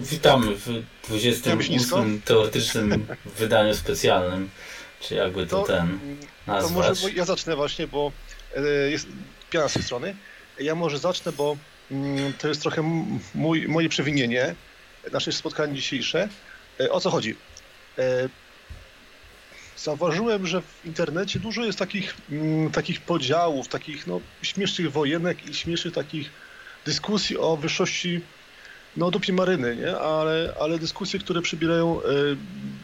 Witamy w 28 teoretycznym wydaniu specjalnym, czy jakby to, to ten nazwać. To może ja zacznę właśnie, bo e, jest piana z tej strony. Ja może zacznę, bo mm, to jest trochę mój, moje przewinienie, nasze spotkanie dzisiejsze. E, o co chodzi? E, zauważyłem, że w internecie dużo jest takich, mm, takich podziałów, takich no, śmiesznych wojenek i śmiesznych takich dyskusji o wyższości no, dupie maryny, nie? Ale, ale dyskusje, które przybierają e,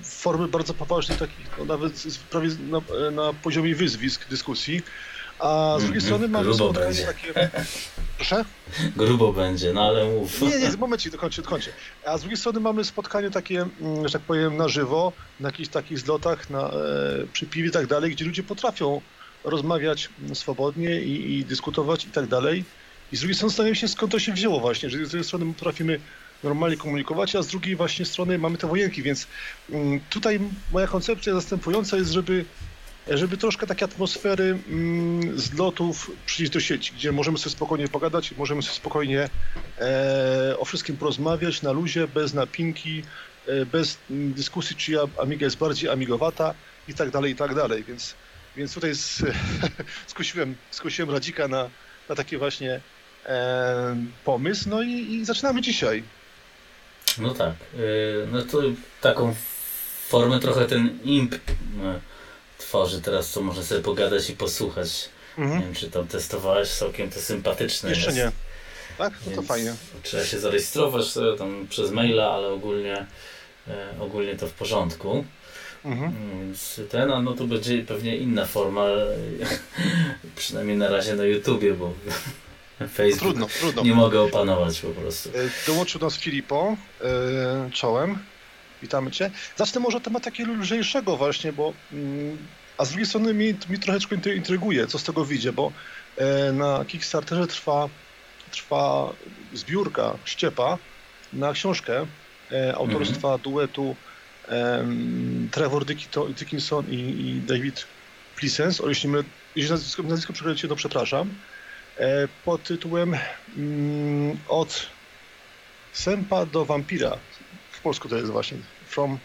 formy bardzo poważnych, takich no, nawet prawie na, na poziomie wyzwisk dyskusji. A z drugiej mm, strony mamy Grubo będzie. takie... Proszę? Grubo będzie, no ale mów. Nie, nie, momencik, dokończę, dokończę. A z drugiej strony mamy spotkanie takie, mm, że tak powiem, na żywo, na jakichś takich zlotach, na, e, przy piwie i tak dalej, gdzie ludzie potrafią rozmawiać swobodnie i, i dyskutować i tak dalej. I z drugiej strony zastanawiam się, skąd to się wzięło właśnie, że z jednej strony potrafimy normalnie komunikować, a z drugiej właśnie strony mamy te wojenki, więc mm, tutaj moja koncepcja zastępująca jest, żeby żeby troszkę takiej atmosfery mm, z lotów przyjść do sieci, gdzie możemy sobie spokojnie pogadać, możemy sobie spokojnie e, o wszystkim porozmawiać na luzie, bez napinki, e, bez mm, dyskusji, czy Amiga jest bardziej amigowata i tak dalej, i tak dalej. Więc, więc tutaj z, skusiłem, skusiłem Radzika na, na taki właśnie e, pomysł, no i, i zaczynamy dzisiaj. No tak, e, no to taką formę trochę ten imp e, tworzy teraz, co można sobie pogadać i posłuchać. Mhm. Nie wiem, czy tam testowałeś, całkiem to sympatyczne Jeszcze jest. nie. Tak? No to fajnie. Trzeba się zarejestrować sobie tam przez maila, ale ogólnie, e, ogólnie to w porządku. Mhm. Więc ten, no to będzie pewnie inna forma, przynajmniej na razie na YouTubie, bo Facebook trudno, trudno. nie mogę opanować po prostu. E, dołączył nas Filipo, yy, czołem. Witamy Cię. Zacznę może od tematu takiego lżejszego właśnie, bo mm, a z drugiej strony mi, mi troszeczkę intryguje, co z tego wyjdzie, bo e, na Kickstarterze trwa, trwa zbiórka ściepa na książkę e, autorstwa mm -hmm. duetu e, Trevor Dickinson i, i David Plisens, o jeśli, my, jeśli nazwisko, nazwisko przekręcicie, to przepraszam, e, pod tytułem mm, Od Sępa do Wampira polsku to jest właśnie From...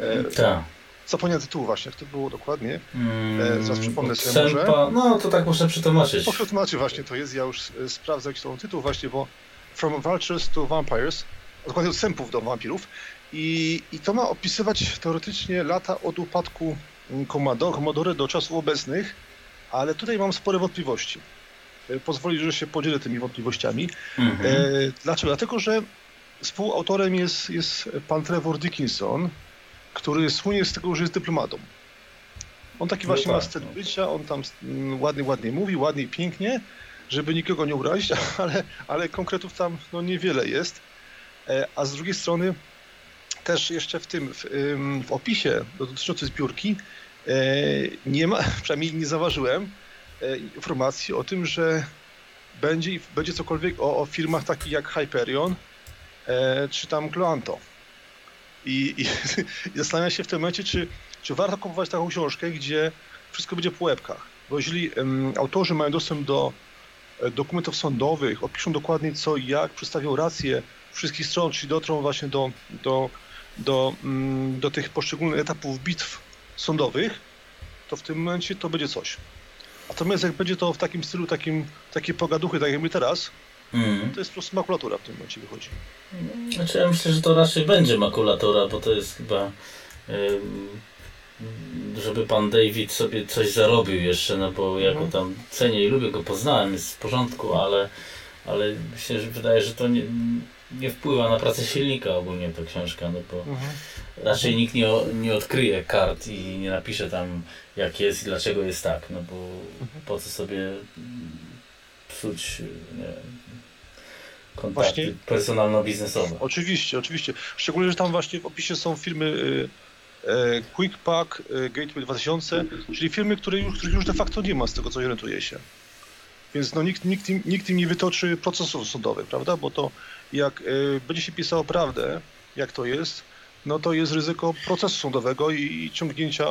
E, tak. Zapomniałem tytułu właśnie, jak to było dokładnie. Mm, e, zaraz przypomnę sobie może. No to tak muszę przetłumaczyć. Po przetłumaczy właśnie to jest, ja już e, sprawdzę jaki to tytuł właśnie, bo From Vultures to Vampires, dokładnie od sępów do wampirów. I, I to ma opisywać teoretycznie lata od upadku Commodore, Commodore do czasów obecnych, ale tutaj mam spore wątpliwości. E, pozwoli, że się podzielę tymi wątpliwościami. Mm -hmm. e, dlaczego? Dlatego, że Współautorem jest, jest pan Trevor Dickinson, który słynie z tego, że jest dyplomatą. On taki no właśnie tak, ma styl no. bycia, on tam ładnie, ładnie mówi, ładnie i pięknie, żeby nikogo nie urazić, ale, ale konkretów tam no, niewiele jest. E, a z drugiej strony też jeszcze w tym, w, w opisie dotyczącym zbiórki e, nie ma, przynajmniej nie zauważyłem informacji o tym, że będzie, będzie cokolwiek o, o firmach takich jak Hyperion, e, czy tam Cloanto. I, i, I zastanawiam się w tym momencie, czy, czy warto kupować taką książkę, gdzie wszystko będzie po łebkach. Bo jeżeli autorzy mają dostęp do e, dokumentów sądowych, opiszą dokładnie co i jak, przedstawią rację wszystkich stron, czyli dotrą właśnie do, do, do, um, do tych poszczególnych etapów bitw sądowych, to w tym momencie to będzie coś. Natomiast jak będzie to w takim stylu, takim, takie pogaduchy, tak jak my teraz, Mm. To jest po prostu makulatura w tym momencie wychodzi. Znaczy ja myślę, że to raczej będzie makulatura, bo to jest chyba żeby pan David sobie coś zarobił jeszcze, no bo ja go mhm. tam cenię i lubię go, poznałem, jest w porządku, ale, ale myślę, że wydaje, że to nie, nie wpływa na pracę silnika ogólnie ta książka, no bo mhm. Raczej nikt nie, nie odkryje kart i nie napisze tam jak jest i dlaczego jest tak, no bo mhm. po co sobie psuć nie, kontakty personalno-biznesowe. Oczywiście, oczywiście. Szczególnie, że tam właśnie w opisie są firmy y, QuickPack, y, Gateway 2000, czyli firmy, które już, których już de facto nie ma z tego, co orientuje się. Więc no, nikt, nikt, im, nikt im nie wytoczy procesów sądowych, prawda? Bo to jak y, będzie się pisało prawdę, jak to jest, no to jest ryzyko procesu sądowego i, i ciągnięcia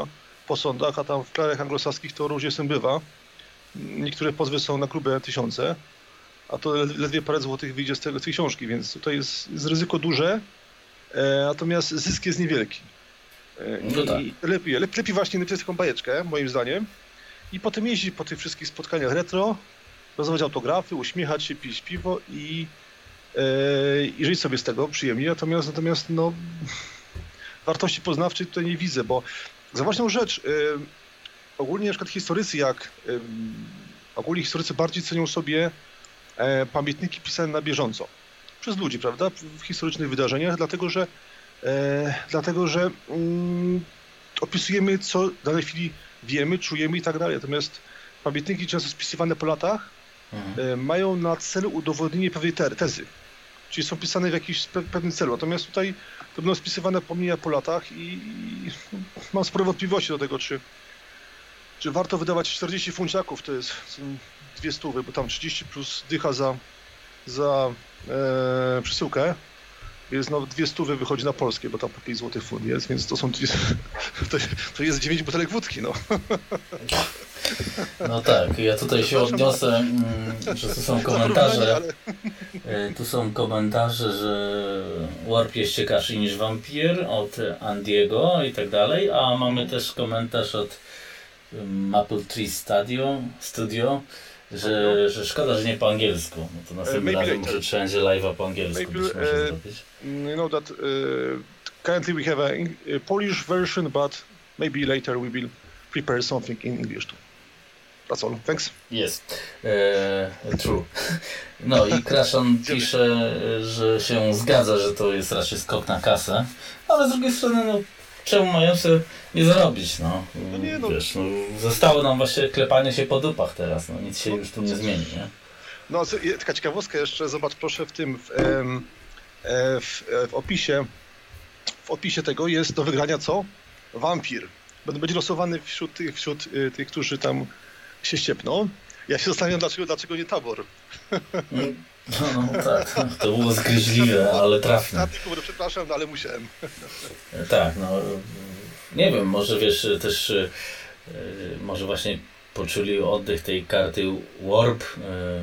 po sądach, a tam w krajach anglosaskich to różnie z tym bywa. Niektóre pozwy są na grube tysiące. a to ledwie parę złotych wyjdzie z, tego, z tej książki, więc tutaj jest, jest ryzyko duże, e, natomiast zysk jest niewielki. E, No tak. Lepiej, lepiej, właśnie napisać taką bajeczkę, moim zdaniem, i potem jeździć po tych wszystkich spotkaniach retro, rozdawać autografy, uśmiechać się, pić piwo i, e, i żyć sobie z tego przyjemnie. Natomiast, natomiast no, wartości poznawczej tutaj nie widzę, bo za ważną rzecz, e, ogólnie na przykład historycy, jak e, ogólnie historycy bardziej cenią sobie e, pamiętniki pisane na bieżąco przez ludzi, prawda, w historycznych wydarzeniach, dlatego że, e, dlatego, że mm, opisujemy, co w danej chwili wiemy, czujemy i tak dalej. Natomiast pamiętniki często spisywane po latach Mhm. e, mają na celu udowodnienie pewnej te- tezy. Czyli są pisane w jakimś pe- pewnym celu. Natomiast tutaj to będą spisywane pomnienia po latach i, i mam spore wątpliwości do tego, czy, czy warto wydawać 40 funciaków, to jest dwie stówy, bo tam 30 plus dycha za, za e, przesyłkę. Jest no dwie stówy wychodzi na polskie, bo tam po 5 zł funt jest, więc to są dwie, to, to jest 9 butelek wódki, no. No tak, ja tutaj się odniosę, mm, że tu są komentarze. E, Tu są komentarze, że Warp jest ciekawszy niż Vampir od Andiego i tak dalej, a mamy też komentarz od mm, Maple Tree Studio, Studio że, że szkoda, że nie po angielsku. No to następnym maybe razem może trzeba będzie live'a po angielsku Maybe, być może e, zrobić. you know that uh, currently we have a, a Polish version, but maybe later we will prepare something in English too. That's all. Thanks. Jest. E, true. No i Kraszan pisze, że się zgadza, że to jest raczej skok na kasę, ale z drugiej strony, no czemu mają sobie nie zarobić, no. No nie, no. Wiesz, no zostało nam właśnie klepanie się po dupach teraz, no nic się już tu nie zmieni, nie? No, taka ciekawostka jeszcze, zobacz proszę w tym, w, e, w, e, w opisie, w opisie tego jest do wygrania co? Wampir. Będę- Będzie losowany wśród tych, wśród y, tych, którzy tam się ściepną. Ja się zastanawiam, dlaczego, dlaczego nie tabor. No, no tak, to było zgryźliwe, ale trafne. Ostatni kubry, przepraszam, no, ale musiałem. Tak, no nie wiem, może wiesz, też e, może właśnie poczuli oddech tej karty Warp e,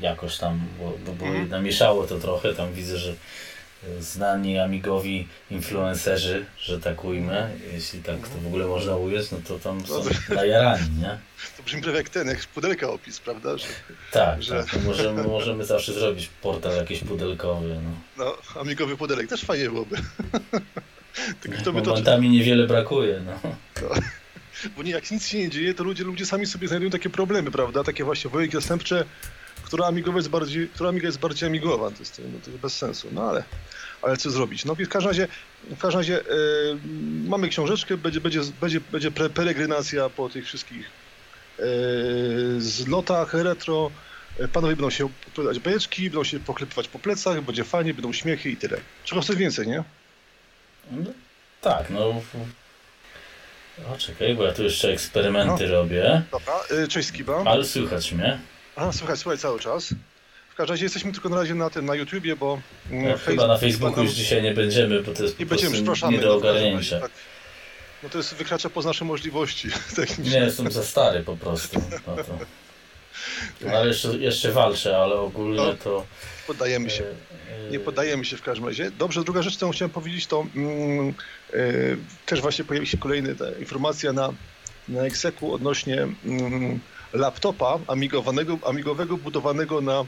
jakoś tam, bo, bo, bo Mhm. namieszało to trochę, tam widzę, że e, znani amigowi influencerzy, że tak ujmę, jeśli tak to w ogóle można ująć, no to tam są najarani, nie? To brzmi prawie jak ten, jak pudelka opis, prawda? Że, Tak, Że- tak możemy, możemy zawsze zrobić portal jakiś pudelkowy, no. no, amigowy pudelek też fajnie byłoby. Tylko kto by to Momentami niewiele brakuje, no. Bo nie, jak nic się nie dzieje, to ludzie, ludzie sami sobie znajdują takie problemy, prawda? Takie właśnie wojeki zastępcze, która amigowa jest bardziej, która amiga jest bardziej amigowa. To jest, no, to jest bez sensu, no ale, ale co zrobić? No w każdym razie, w każdym razie e, mamy książeczkę, będzie, będzie, będzie, będzie pre, peregrinacja po tych wszystkich e, zlotach retro. E, Panowie będą się opowiadać bajeczki, będą się poklepywać po plecach, będzie fajnie, będą śmiechy i tyle. Czego chcesz więcej, nie? No, tak, no. O, czekaj, bo ja tu jeszcze eksperymenty robię, Dobra, cześć Skiba. ale słychać mnie. A, słuchaj, słuchaj cały czas. W każdym razie jesteśmy tylko na razie na tym, na YouTubie, bo mm, No, chyba na Facebooku już dzisiaj nie będziemy, bo to jest po będziemy, prostu nie do no, ogarnięcia. tak. No to jest wykracza poza nasze możliwości techniczne. Nie, jestem za stary po prostu. No to. No, ale jeszcze, jeszcze walczę, ale ogólnie No, to... Poddajemy się. e, Nie poddajemy się w każdym razie. Dobrze, druga rzecz, którą chciałem powiedzieć, to mm, e, też właśnie pojawi się kolejna informacja na, na Execu odnośnie mm, laptopa amigowanego, amigowego, budowanego na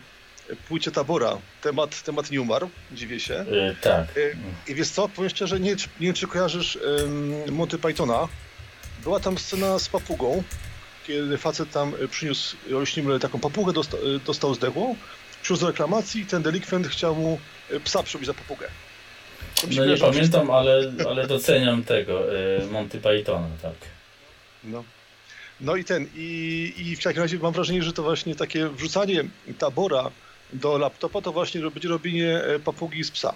płycie Tabora. Temat, temat nie umarł, dziwię się. e, tak. I wiesz co, powiem szczerze, nie, nie wiem czy kojarzysz um, Monty Pythona. Była tam scena z papugą, kiedy facet tam y, przyniósł Olśniemle taką papugę, dosta, y, dostał zdechłą, przyniósł do reklamacji i ten delikwent chciał mu y, psa przybić za papugę. No nie pamiętam, ale, ale doceniam tego, e, Monty Pythona, tak. No. No i ten, i, i w takim razie mam wrażenie, że to właśnie takie wrzucanie tabora do laptopa to właśnie będzie robienie e, papugi z psa.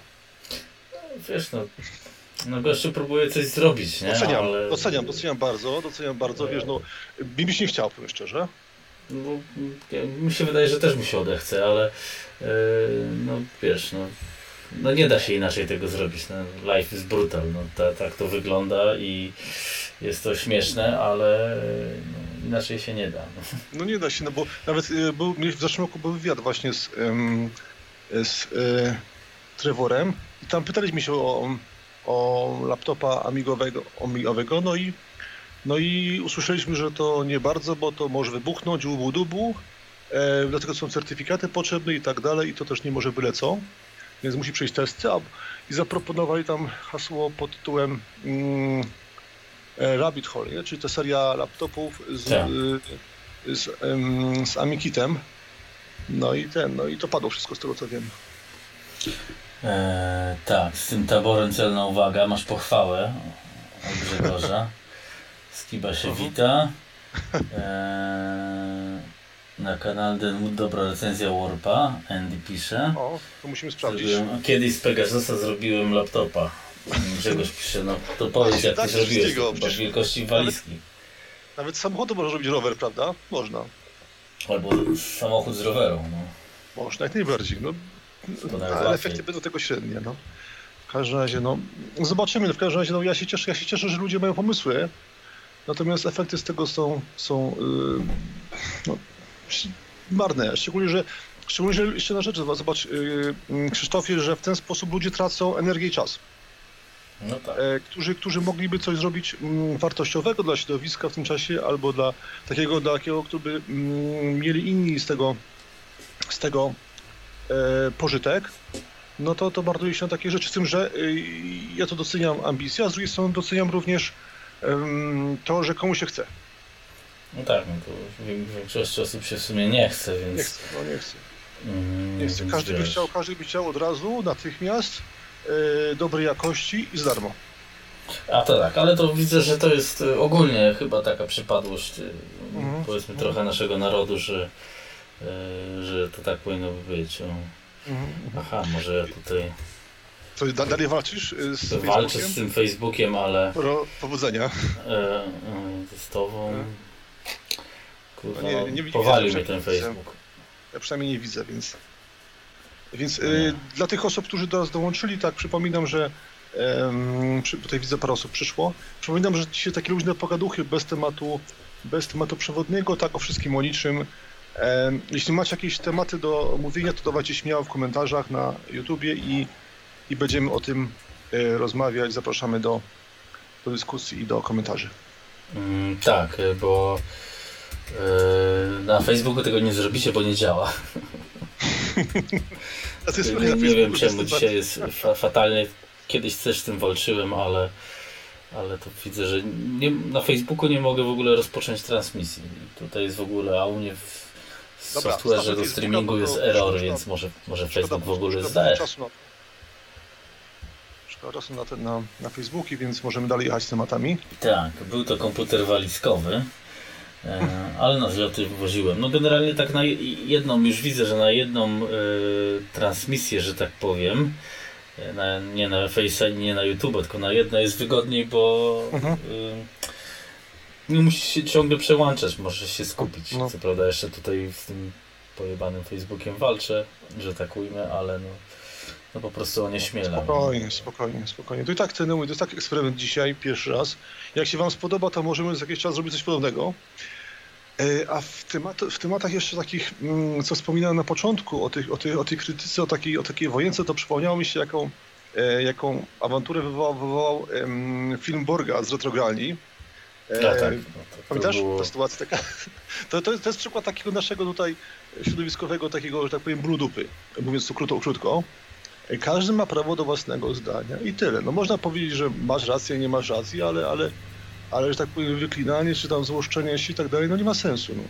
Wiesz, no, no gościu próbuje coś zrobić, nie? Doceniam, ale... doceniam, doceniam bardzo, doceniam bardzo, wiesz, no, mi nie chciało, powiem szczerze. No, mi się wydaje, że też mi się odechce, ale e, no wiesz, no, no nie da się inaczej tego zrobić. No, life is brutal, no, ta, tak to wygląda i jest to śmieszne, ale no, inaczej się nie da. No nie da się, no bo nawet y, był, w zeszłym roku był wywiad właśnie z, z y, Trevorem i tam pytaliśmy się o, o laptopa amigowego, amigowego, no i no i usłyszeliśmy, że to nie bardzo, bo to może wybuchnąć, ubu dubu, e, dlatego są certyfikaty potrzebne i tak dalej i to też nie może byle co, więc musi przejść testy a, i zaproponowali tam hasło pod tytułem mm, e, Rabbit Hole, nie? czyli ta seria laptopów z, Tak. y, z, z Amikitem. No i ten, no i to padło wszystko z tego co wiem. E, tak, z tym taborem celna uwaga, masz pochwałę od Grzegorza. Skiba się wita. E, na kanale Denwood dobra recenzja Warpa. Andy pisze. O, to musimy sprawdzić. Zrobiłem, kiedyś z Pegasusa zrobiłem laptopa. Grzegorz pisze, no to powiedz jak Tak, to zrobiłeś, chyba wielkości walizki. Nawet z samochodu można robić rower, prawda? Można. Albo samochód z roweru. No. Można jak najbardziej. No, nawet ale efekty będą tego średnie. No. W każdym razie, no, zobaczymy. W każdym razie, no, ja się cieszę, ja się cieszę, że ludzie mają pomysły. Natomiast efekty z tego są, są yy, no, marne. Szczególnie, że szczególnie, że jeszcze na rzecz, zobacz, yy, yy, Krzysztofie, że w ten sposób ludzie tracą energię i czas. No tak. e, którzy, którzy mogliby coś zrobić mm, wartościowego dla środowiska w tym czasie, albo dla takiego, dla takiego, który by mm, mieli inni z tego, z tego e, pożytek, no to, to bardzo się na takie rzeczy. Z tym, że y, ja to doceniam ambicję, a z drugiej strony doceniam również to, że komu się chce. No tak, no to w większości osób się w sumie nie chce, więc... Nie chce, no nie chce. Mm, Nie chce. Każdy by chciał, każdy by chciał od razu, natychmiast, e, dobrej jakości i za darmo. A to tak, ale to widzę, że to jest y, ogólnie chyba taka przypadłość, y, Mhm. powiedzmy trochę naszego narodu, że, y, że to tak powinno być. O. Aha, może ja tutaj To da- dalej walczysz z walczę Facebookiem? z tym Facebookiem, ale Pro, powodzenia. e, e, tobą... Kurwa, No nie- nie powalił mnie ten. Facebook. Ja przynajmniej nie widzę, więc. Więc Nie. y, dla tych osób, którzy do nas dołączyli, tak przypominam, że przy, tutaj widzę parę osób przyszło. Przypominam, że dzisiaj takie luźne pogaduchy bez tematu, bez tematu przewodniego, tak o wszystkim o niczym. Em, jeśli macie jakieś tematy do omówienia, to dawajcie śmiało w komentarzach na YouTubie i, i będziemy o tym e, rozmawiać. Zapraszamy do, do dyskusji i do komentarzy. Mm, tak, y, bo y, na Facebooku tego nie zrobicie, bo nie działa. A jest Nie, nie wiem czemu jest dzisiaj jest fa fatalnie. Kiedyś też z tym walczyłem, ale, ale to widzę, że nie, na Facebooku nie mogę w ogóle rozpocząć transmisji. Tutaj jest w ogóle, a u mnie w Dobra, do streamingu bo jest szkoda- więc może, może Facebook w ogóle szkoda zdaje. czasu na ten, na, na Facebooki, więc możemy dalej jechać z tematami. Tak, był to komputer walizkowy, e, ale na zloty woziłem. No generalnie tak na je- jedną, już widzę, że na jedną e, transmisję, że tak powiem, e, na, nie na Face'a, nie na YouTube, tylko na jedno jest wygodniej, bo Mhm. e, nie musisz się ciągle przełączać, możesz się skupić. No. Co prawda jeszcze tutaj z tym pojebanym Facebookiem walczę, że tak ujmę, ale no, no po prostu onieśmielam. Spokojnie, spokojnie, spokojnie. To i tak ten, to jest taki eksperyment dzisiaj, pierwszy raz. Jak się Wam spodoba, to możemy za jakiś czas zrobić coś podobnego. E, A w, temat, w tematach jeszcze takich, mm, co wspominałem na początku, o, tych, o, tej, o tej krytyce, o takiej, o takiej wojence, to przypomniało mi się, jaką, e, jaką awanturę wywołał, wywołał film Borga z Retrogralni. A, tak, E, no, to, to Pamiętasz było... taka? To, to, jest, to jest przykład takiego naszego tutaj środowiskowego, takiego, że tak powiem, brudupy, mówiąc to krótko, krótko. Każdy ma prawo do własnego zdania i tyle. No można powiedzieć, że masz rację, nie masz racji, ale, ale, ale że tak powiem, wyklinanie, czy tam złoszczenie się i tak dalej, no nie ma sensu. No,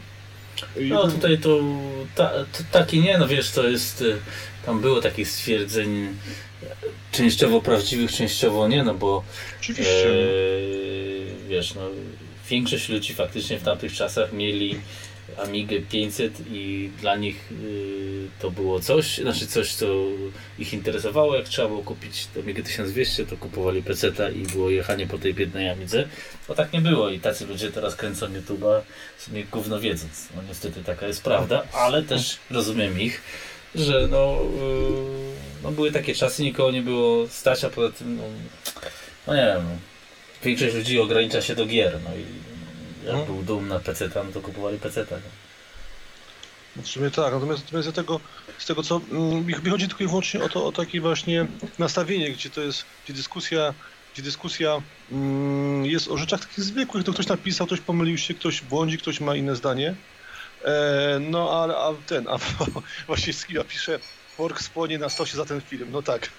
No tutaj to, ta, to taki nie, no wiesz, to jest, y, tam było takich stwierdzeń e, częściowo prawdziwych, częściowo nie, no bo Oczywiście. e, wiesz, no większość ludzi faktycznie w tamtych czasach mieli Amigę 500 i dla nich y, to było coś, znaczy coś, co ich interesowało, jak trzeba było kupić Amigę 1200, to kupowali PC-ta i było jechanie po tej biednej Amidze. No tak nie było i tacy ludzie teraz kręcą YouTube'a w sumie gówno wiedząc. No niestety taka jest prawda, ale też rozumiem ich, że no, yy, no były takie czasy, nikogo nie było stać, a poza tym, no, no nie wiem, no, większość ludzi ogranicza się do gier, no i jak no. był dum na PC, tam to kupowali PC. Tak? No w sumie tak, natomiast, natomiast z, tego, z tego co mm, mi chodzi tylko i wyłącznie o to o takie właśnie nastawienie, gdzie to jest, gdzie dyskusja, gdzie dyskusja mm, jest o rzeczach takich zwykłych, to ktoś napisał, ktoś pomylił się, ktoś błądzi, ktoś ma inne zdanie. E, no ale a ten, a właśnie Skiba pisze, Work spłonie na stosie za ten film. No tak.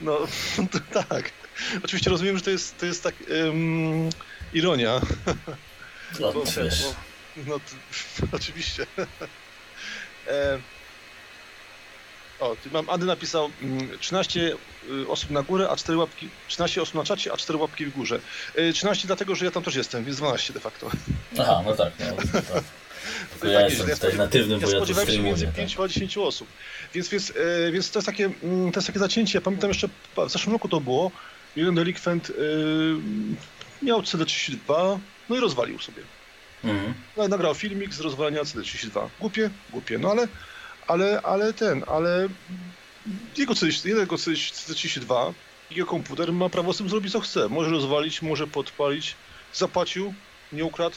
No, no to tak. Oczywiście rozumiem, że to jest, to jest tak um, ironia. No, bo, wiesz. Bo, no to, oczywiście. E, o, tu mam, Andy napisał 13 mm, y, osób na górę, a 4 łapki, 13 osób na czacie, a 4 łapki w górze. 13 e, dlatego, że ja tam też jestem, więc 12 de facto. Aha, no tak. No, no tak. Tylko ja jestem tutaj natywnym, bo ja spodziewałem się między 5 tak. a 10 osób. Więc, więc, e, więc to, jest takie, mm, to jest takie zacięcie. Ja pamiętam jeszcze, w zeszłym roku to było, jeden delikwent miał CD32, no i rozwalił sobie. Mhm. No, nagrał filmik z rozwalania CD32. Głupie, głupie, no ale, ale, ale ten, ale jego, CD, jego CD32, jego komputer ma prawo z tym zrobić co chce. Może rozwalić, może podpalić, zapłacił, nie ukradł,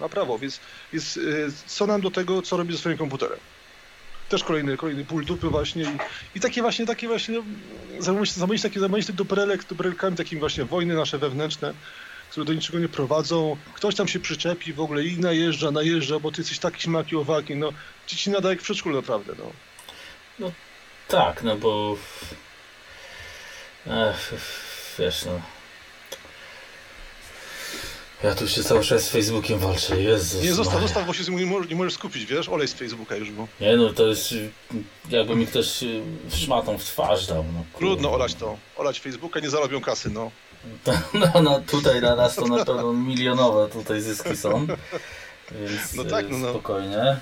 ma prawo, więc, więc y, co nam do tego, co robi ze swoim komputerem? Też kolejny, kolejny pól dupy właśnie i, i takie właśnie, takie właśnie, zajmować, zajmować takie, zajmować tych duperelek, duperelkami, takim właśnie wojny nasze wewnętrzne, które do niczego nie prowadzą. Ktoś tam się przyczepi w ogóle i najeżdża, najeżdża, bo ty jesteś taki śmaki owaki, no. Ci ci nada jak w przedszkolu naprawdę, no. No tak, no bo... Ech, wiesz, no... Ja tu się cały czas z Facebookiem walczę, Jezus Nie, zostaw, zostaw, bo się nie możesz, nie możesz skupić, wiesz? Olej z Facebooka już, bo... Nie no, to jest... Jakby mi ktoś y, szmatą w twarz dał, no. Trudno olać to. Olać Facebooka, nie zarobią kasy, no. No, no tutaj na nas to na pewno milionowe tutaj zyski są. Więc no tak, no, no. spokojnie.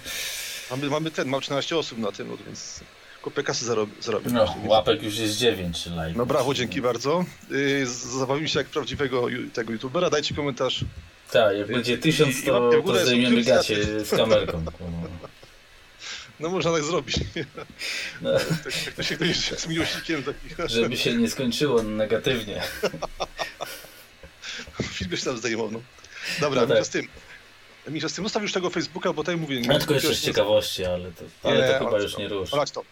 Mamy, mamy ten, mam 13 osób na tym, no, więc kupę kasy zarobię. zarobię no, łapek już jest 9 lajków. No brawo, dzięki bardzo. Yy, zabawimy się jak prawdziwego tego youtubera. Dajcie komentarz. Tak, jak będzie tysiąc, to, to zdejmiemy gacie z kamerką. No można tak zrobić. No. Jak to się ktoś z miłośnikiem takich. Żeby się nie skończyło negatywnie. Film się tam zdejmował. No. Dobra, no tak. z tym. Misza, z tym zostaw już tego Facebooka, bo tutaj mówię... No tylko jeszcze z ciekawości, ale to, ale nie, to chyba już nie rusz. Olać to.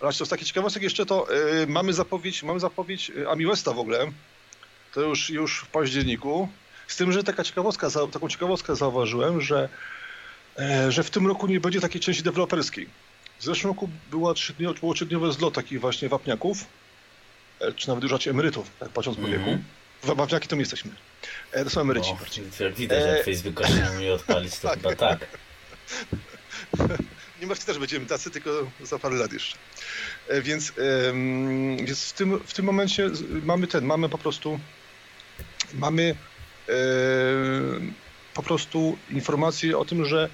Olać to z takich ciekawostek jeszcze to yy, mamy zapowiedź, mamy zapowiedź y, Ami Westa w ogóle. To już, już w październiku. Z tym, że taka ciekawostka, taką ciekawostkę zauważyłem, że że w tym roku nie będzie takiej części deweloperskiej. W zeszłym roku była trzydniowe, było trzydniowe zlot takich właśnie wapniaków, e, czy nawet już raczej emerytów, tak patrząc po wieku. Mm -hmm. Wapniaki to my jesteśmy. E, to są emeryci no, bardziej. Jak widać, jak Facebook się nie umie odpalić, to tak. chyba tak. nie martwcie też będziemy tacy, tylko za parę lat jeszcze. Więc, więc w, tym, w tym momencie mamy ten, mamy po prostu mamy po prostu informacje o tym, że,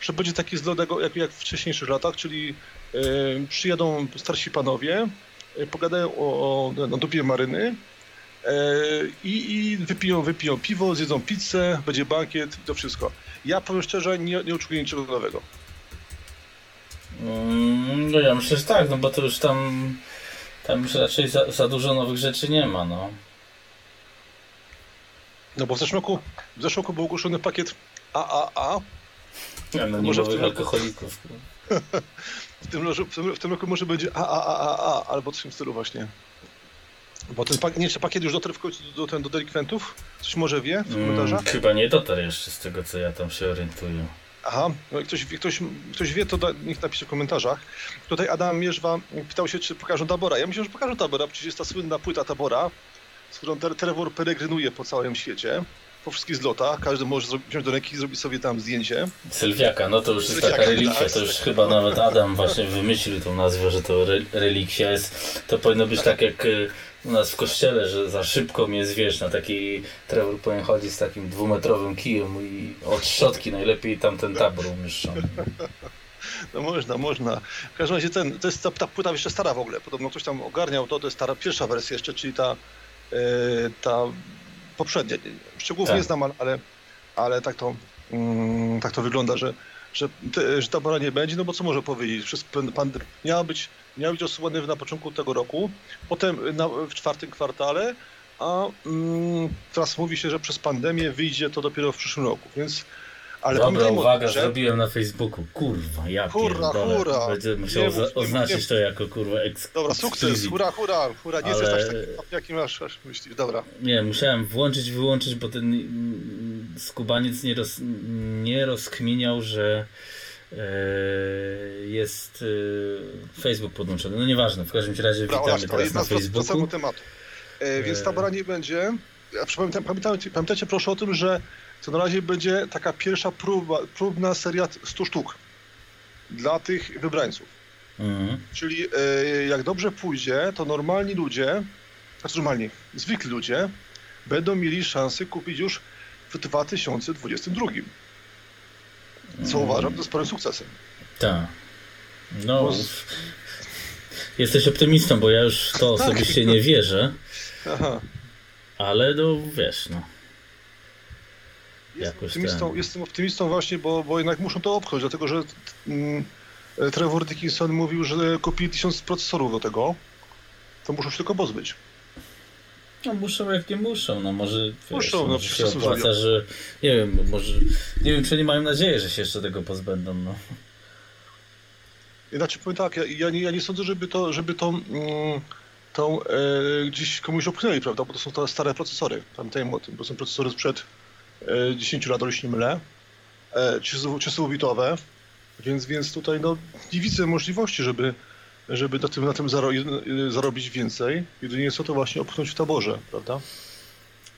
że będzie taki zlot jak, jak w wcześniejszych latach, czyli y, przyjadą starsi panowie, y, pogadają o, o, o dupie maryny y, i wypiją, wypiją piwo, zjedzą pizzę, będzie bankiet i to wszystko. Ja powiem szczerze, nie, nie oczekuję niczego nowego. Mm, no ja myślę, że tak, no bo to już tam, tam już raczej za, za dużo nowych rzeczy nie ma, no. No bo w zeszłym roku, w zeszłym roku był ogłoszony pakiet AAA. No może w tym alkoholików. w, tym, w, tym, w tym roku może będzie AAAA albo coś w tym stylu właśnie. Bo ten pakiet, nie, czy pakiet już dotarł w końcu do, do, do delikwentów? Coś może wie w komentarzach? Hmm, chyba nie dotarł jeszcze z tego, co ja tam się orientuję. Aha, no jak ktoś, ktoś, ktoś wie, to da, niech napisze w komentarzach. Tutaj Adam Mierzwa pytał się, czy pokażą Tabora. Ja myślę, że pokażą Tabora, przecież jest ta słynna płyta Tabora, z którą Trevor peregrynuje po całym świecie, po wszystkich zlotach. Każdy może wziąć do ręki i zrobić sobie tam zdjęcie. Sylwiaka, no to już jest taka relikwia, tak. to już chyba nawet Adam właśnie wymyślił tą nazwę, że to re jest. To powinno być tak jak y, u nas w kościele, że za szybko mnie zwierz na taki Trevor powinien chodzić z takim dwumetrowym kijem i od szczotki najlepiej tamten tabor umieszczony. No można, można. W każdym razie ten, to jest ta, ta płyta jeszcze stara w ogóle. Podobno ktoś tam ogarniał to, to jest stara, pierwsza wersja jeszcze, czyli ta E, ta poprzednia. Szczegółów tak. nie znam, ale, ale tak, to, mm, tak to wygląda, że, że, te, że tabora nie będzie, no bo co może powiedzieć? Wszystko, pan, miała być, miała być osłony na początku tego roku, potem na, w czwartym kwartale a mm, teraz mówi się, że przez pandemię wyjdzie to dopiero w przyszłym roku, więc ale Dobra, uwaga, że... zrobiłem na Facebooku. Kurwa, ja pierdolę. hurra. Będę musiał Nie mów, nie oznaczyć mów. to jako kurwa eks Dobra, sukces, hura, hura, hura, nie Ale- jesteś tak taki, jaki masz aż myślisz, dobra. Nie, musiałem włączyć, wyłączyć, bo ten mm, skubaniec nie, roz, nie rozkminiał, że e, jest e, Facebook podłączony. No nieważne, w każdym razie Dobra, witamy Ola, teraz jedna na z podstawowych Facebooku. tematu. E, więc tabora nie będzie. Ja przypamiętam, pamiętajcie, pamiętajcie proszę o tym, że to na razie będzie taka pierwsza próba, próbna seria 100 sztuk dla tych wybrańców. Mhm. Czyli e, jak dobrze pójdzie, to normalni ludzie, znaczy normalni, zwykli ludzie będą mieli szansę kupić już w 2022. Co Mm. uważam za sporym sukcesem. Tak. No, Bo jesteś optymistą, bo ja już to Tak. osobiście nie wierzę, Aha. ale no wiesz, no. Jestem optymistą, jestem optymistą właśnie, bo, bo jednak muszą to obchodzić, dlatego że mm, Trevor Dickinson mówił, że kupili tysiąc procesorów do tego, to muszą się tylko pozbyć. No muszą jak nie muszą, no może wiesz, Muszą, no może przecież się to są opłaca, że nie wiem, może nie wiem czy nie mają nadziei, że się jeszcze tego pozbędą, no. Inaczej powiem tak, ja, ja, nie, ja nie sądzę, żeby to, żeby to mm, tą e, gdzieś komuś opchnęli, prawda, bo to są te stare procesory, pamiętajmy o tym, bo są procesory sprzed 10 lat, o ile się nie mylę, e, 30-bitowe, więc, więc tutaj no, nie widzę możliwości, żeby, żeby na tym, na tym zaro, e, zarobić więcej, jedynie co to właśnie opchnąć w taborze, prawda?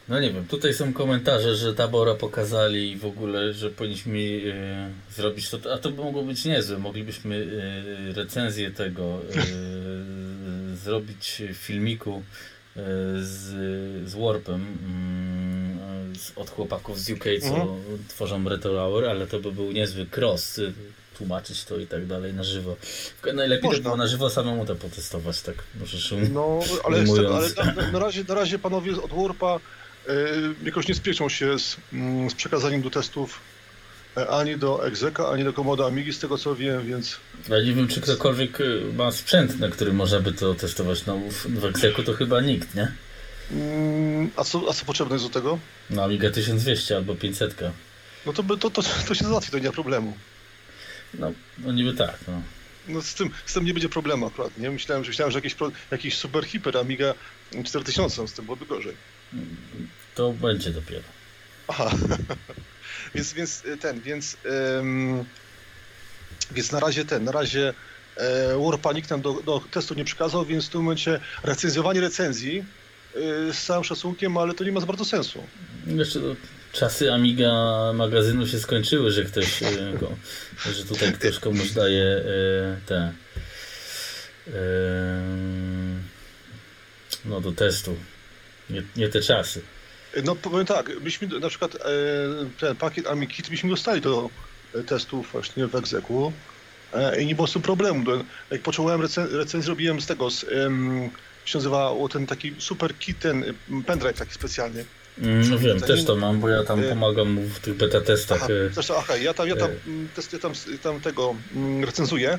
No nie wiem, tutaj są komentarze, że tabora pokazali w ogóle, że powinniśmy e, zrobić to, a to by mogło być niezłe, moglibyśmy e, recenzję tego e, zrobić w filmiku e, z, z Warpem mm, od chłopaków z UK, co Mhm. tworzą Retro Hour, ale to by był niezły cross, e, tłumaczyć to i tak dalej na żywo. Najlepiej Można. było na żywo samemu to potestować, tak możesz um, No, ale, tego, ale na, na, razie, na razie panowie od Warpa e, jakoś nie spieszą się z, mm, z przekazaniem do testów e, ani do Execa, ani do Komoda Amigi, z tego co wiem, więc Ja nie wiem, czy ktokolwiek y, ma sprzęt, na którym można by to testować. No, w, Execu to chyba nikt, nie? Mm, a, co, a co potrzebne jest do tego? No, Amiga 1200 albo 500. No to, to, to, to się załatwi, to nie ma problemu. No, no niby tak, no. No z tym, z tym nie będzie problemu akurat, nie? Myślałem, że, myślałem, że jakiś, pro, jakiś super hiper Amiga 4000, z tym byłoby gorzej. To będzie dopiero. Aha. więc, więc y, ten, więc, więc na razie ten, na razie e, Warpa nikt nam do, do testu nie przekazał, więc w tym momencie recenzjowanie recenzji z całym szacunkiem, ale to nie ma za bardzo sensu. Jeszcze czasy Amiga magazynu się skończyły, że ktoś, y, go, że tutaj ktoś komuś daje y, te y, no do testu. Nie, nie te czasy. No powiem tak, myśmy na przykład e, ten pakiet AmiKit byśmy dostali do e, testów właśnie w egzeku e, i nie było z tym problemu. Jak począłem recen recenzję, robiłem z tego, z, się nazywa ten taki super kit, ten em, pendrive taki specjalny. Mm, No wiem, też to mam, bo ja tam y- pomagam w tych beta testach. Aha, y, zresztą, aha ja tam, ja tam, mm, test, ja tam, tam tego mm, recenzuję,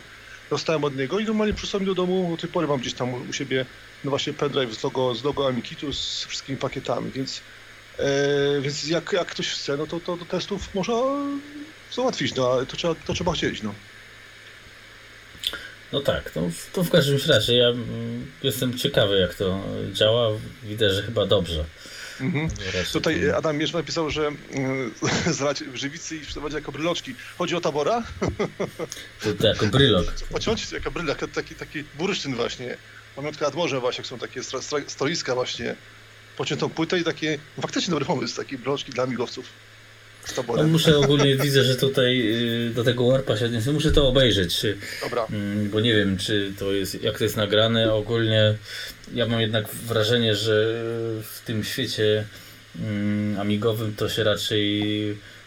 dostałem od niego i normalnie przysłałem do domu, do tej pory mam gdzieś tam u, u siebie, no właśnie pendrive z logo, z logo AmiKitu z wszystkimi pakietami, więc, e, więc jak, jak ktoś chce, no to, to do testów można załatwić, no ale to trzeba, to trzeba chcieć, no. No tak, to, to w każdym razie ja mm, jestem ciekawy jak to działa. Widać, że chyba dobrze. Mhm. Raczej Tutaj Adam Mierz napisał, że mm, zalać w żywicy i sprzedawać jako bryloczki. Chodzi o tabora? To, to jako brylok. Pociąć jako bryla, taki, taki bursztyn właśnie. Pamiątka nad morzem właśnie, jak są takie stoiska właśnie. Pociętą płytę i takie, faktycznie dobry pomysł, takie bryloczki dla migowców z No, taborem. muszę ogólnie, widzę, że tutaj y, do tego Warpa się odniosę. Muszę to obejrzeć, y, Dobra. mm, bo nie wiem, czy to jest, jak to jest nagrane. Ogólnie ja mam jednak wrażenie, że w tym świecie mm, amigowym to się raczej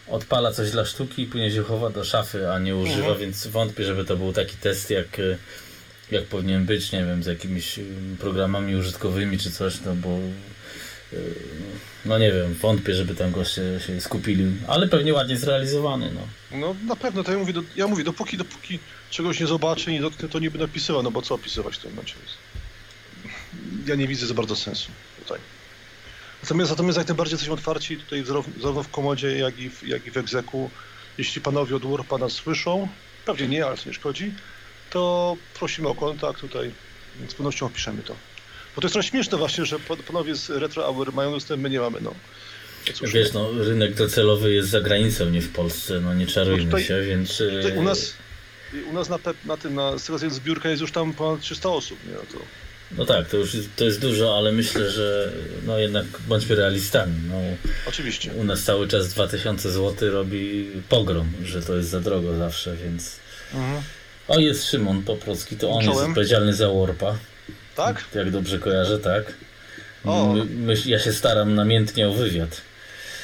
odpala coś dla sztuki i później się chowa do szafy, a nie używa, Mhm. więc wątpię, żeby to był taki test jak, y, jak powinien być, nie wiem, z jakimiś y, programami użytkowymi czy coś, no bo y, no nie wiem, wątpię, żeby tam goście się skupili, ale pewnie ładnie zrealizowany, no. No na pewno, to ja mówię, do, ja mówię dopóki, dopóki czegoś nie zobaczę, nie dotknę, to nie będę opisywał, no bo co opisywać w tym momencie. Ja nie widzę za bardzo sensu tutaj. Natomiast, natomiast jak najbardziej jesteśmy otwarci tutaj zarówno w komodzie, jak i w, jak i w egzeku. Jeśli panowie od Warpa nas słyszą, pewnie nie, ale to nie szkodzi, to prosimy o kontakt tutaj, z pewnością opiszemy to. Bo to jest trochę śmieszne właśnie, że panowie z Retro Hour mają dostęp, my nie mamy, no. Cóż, Wiesz, no, rynek docelowy jest za granicą, nie w Polsce, no nie czarujmy no tutaj, się, więc... u nas, u nas na, na tym, na, tego zbiórka jest już tam ponad 300 osób, nie? No, to... no tak, to już to jest dużo, ale myślę, że no jednak bądźmy realistami. No, Oczywiście. U nas cały czas 2000 zł robi pogrom, że to jest za drogo zawsze, więc... Mhm. O, jest Szymon Poprocki, to on Czołem. jest odpowiedzialny za Warpa. Tak? Jak dobrze kojarzę, tak. O. My, my, ja się staram namiętnie o wywiad.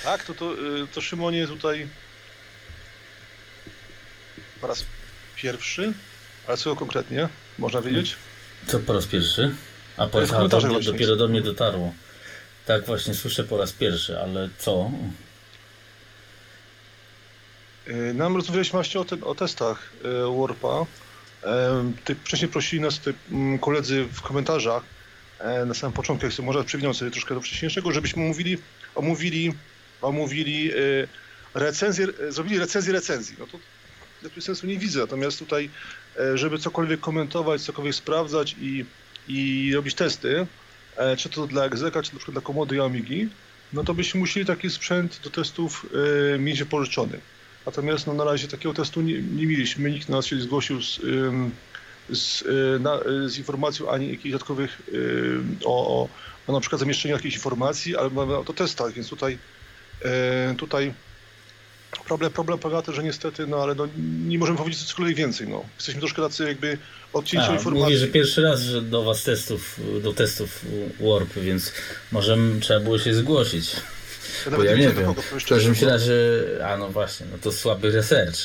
Tak, to, to, y, to Szymonie tutaj po raz pierwszy, ale co konkretnie można wiedzieć? Co po raz pierwszy? A po raz do mnie, dopiero do mnie dotarło. Tak właśnie słyszę po raz pierwszy, ale co? Y, nam rozmawialiśmy właśnie o, te, o testach y, Warpa. Ty, wcześniej prosili nas ty, mm, koledzy w komentarzach e, na samym początku, jak sobie może przewinąć sobie troszkę do wcześniejszego, żebyśmy omówili, omówili omówili y, recenzję, zrobili recenzję recenzji. No to ja tu sensu nie widzę, natomiast tutaj, e, żeby cokolwiek komentować, cokolwiek sprawdzać i, i robić testy, e, czy to dla Exeka, czy na przykład dla Komody i Amigi, no to byśmy musieli taki sprzęt do testów e, mieć pożyczony. Natomiast no, na razie takiego testu nie, nie mieliśmy, nikt na nas się nie zgłosił z, z, na, z informacją ani jakichś dodatkowych o, o, o na przykład zamieszczeniu jakiejś informacji, ale o to testach, więc tutaj E, tutaj problem, problem polega na tym, że niestety, no ale no, nie możemy powiedzieć cokolwiek więcej. No. Jesteśmy troszkę tacy jakby odcięci informacji. Mówię, że pierwszy raz że do was testów, do testów Warp, więc może trzeba było się zgłosić. Ja Bo ja nie wiem. Każdym się że a no właśnie, no to słaby research.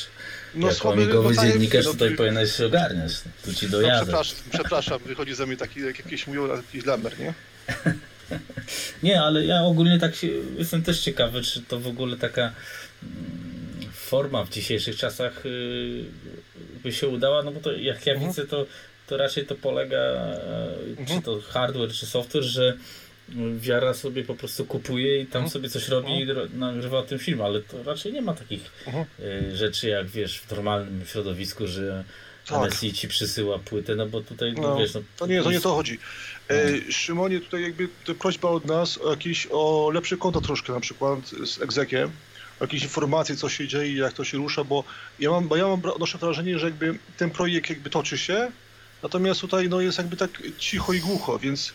No, jako słaby, amigowy no, dziennikarz no, tutaj no, powinieneś się ogarniać. Tu ci dojadę. No, przepraszam, przepraszam, wychodzi ze mnie taki, jak jakiś mówią, jakiś lamer, nie? Nie, ale ja ogólnie tak się, jestem też ciekawy, czy to w ogóle taka mm, forma w dzisiejszych czasach y, by się udała, no bo to jak ja mhm. widzę, to, to raczej to polega, mhm. czy to hardware, czy software, że wiara sobie po prostu kupuje i tam mhm. sobie coś robi i nagrywa o tym film, ale to raczej nie ma takich y, rzeczy jak wiesz w normalnym środowisku, że tak. Ci przysyła płytę, no bo tutaj, no, no wiesz... No, to, nie, to nie to chodzi. E, Szymonie, tutaj jakby prośba od nas o jakieś, o lepszy konto troszkę na przykład z egzekiem, jakieś informacje, co się dzieje, jak to się rusza, bo ja mam, bo ja mam odnoszę wrażenie, że jakby ten projekt jakby toczy się, natomiast tutaj no jest jakby tak cicho i głucho, więc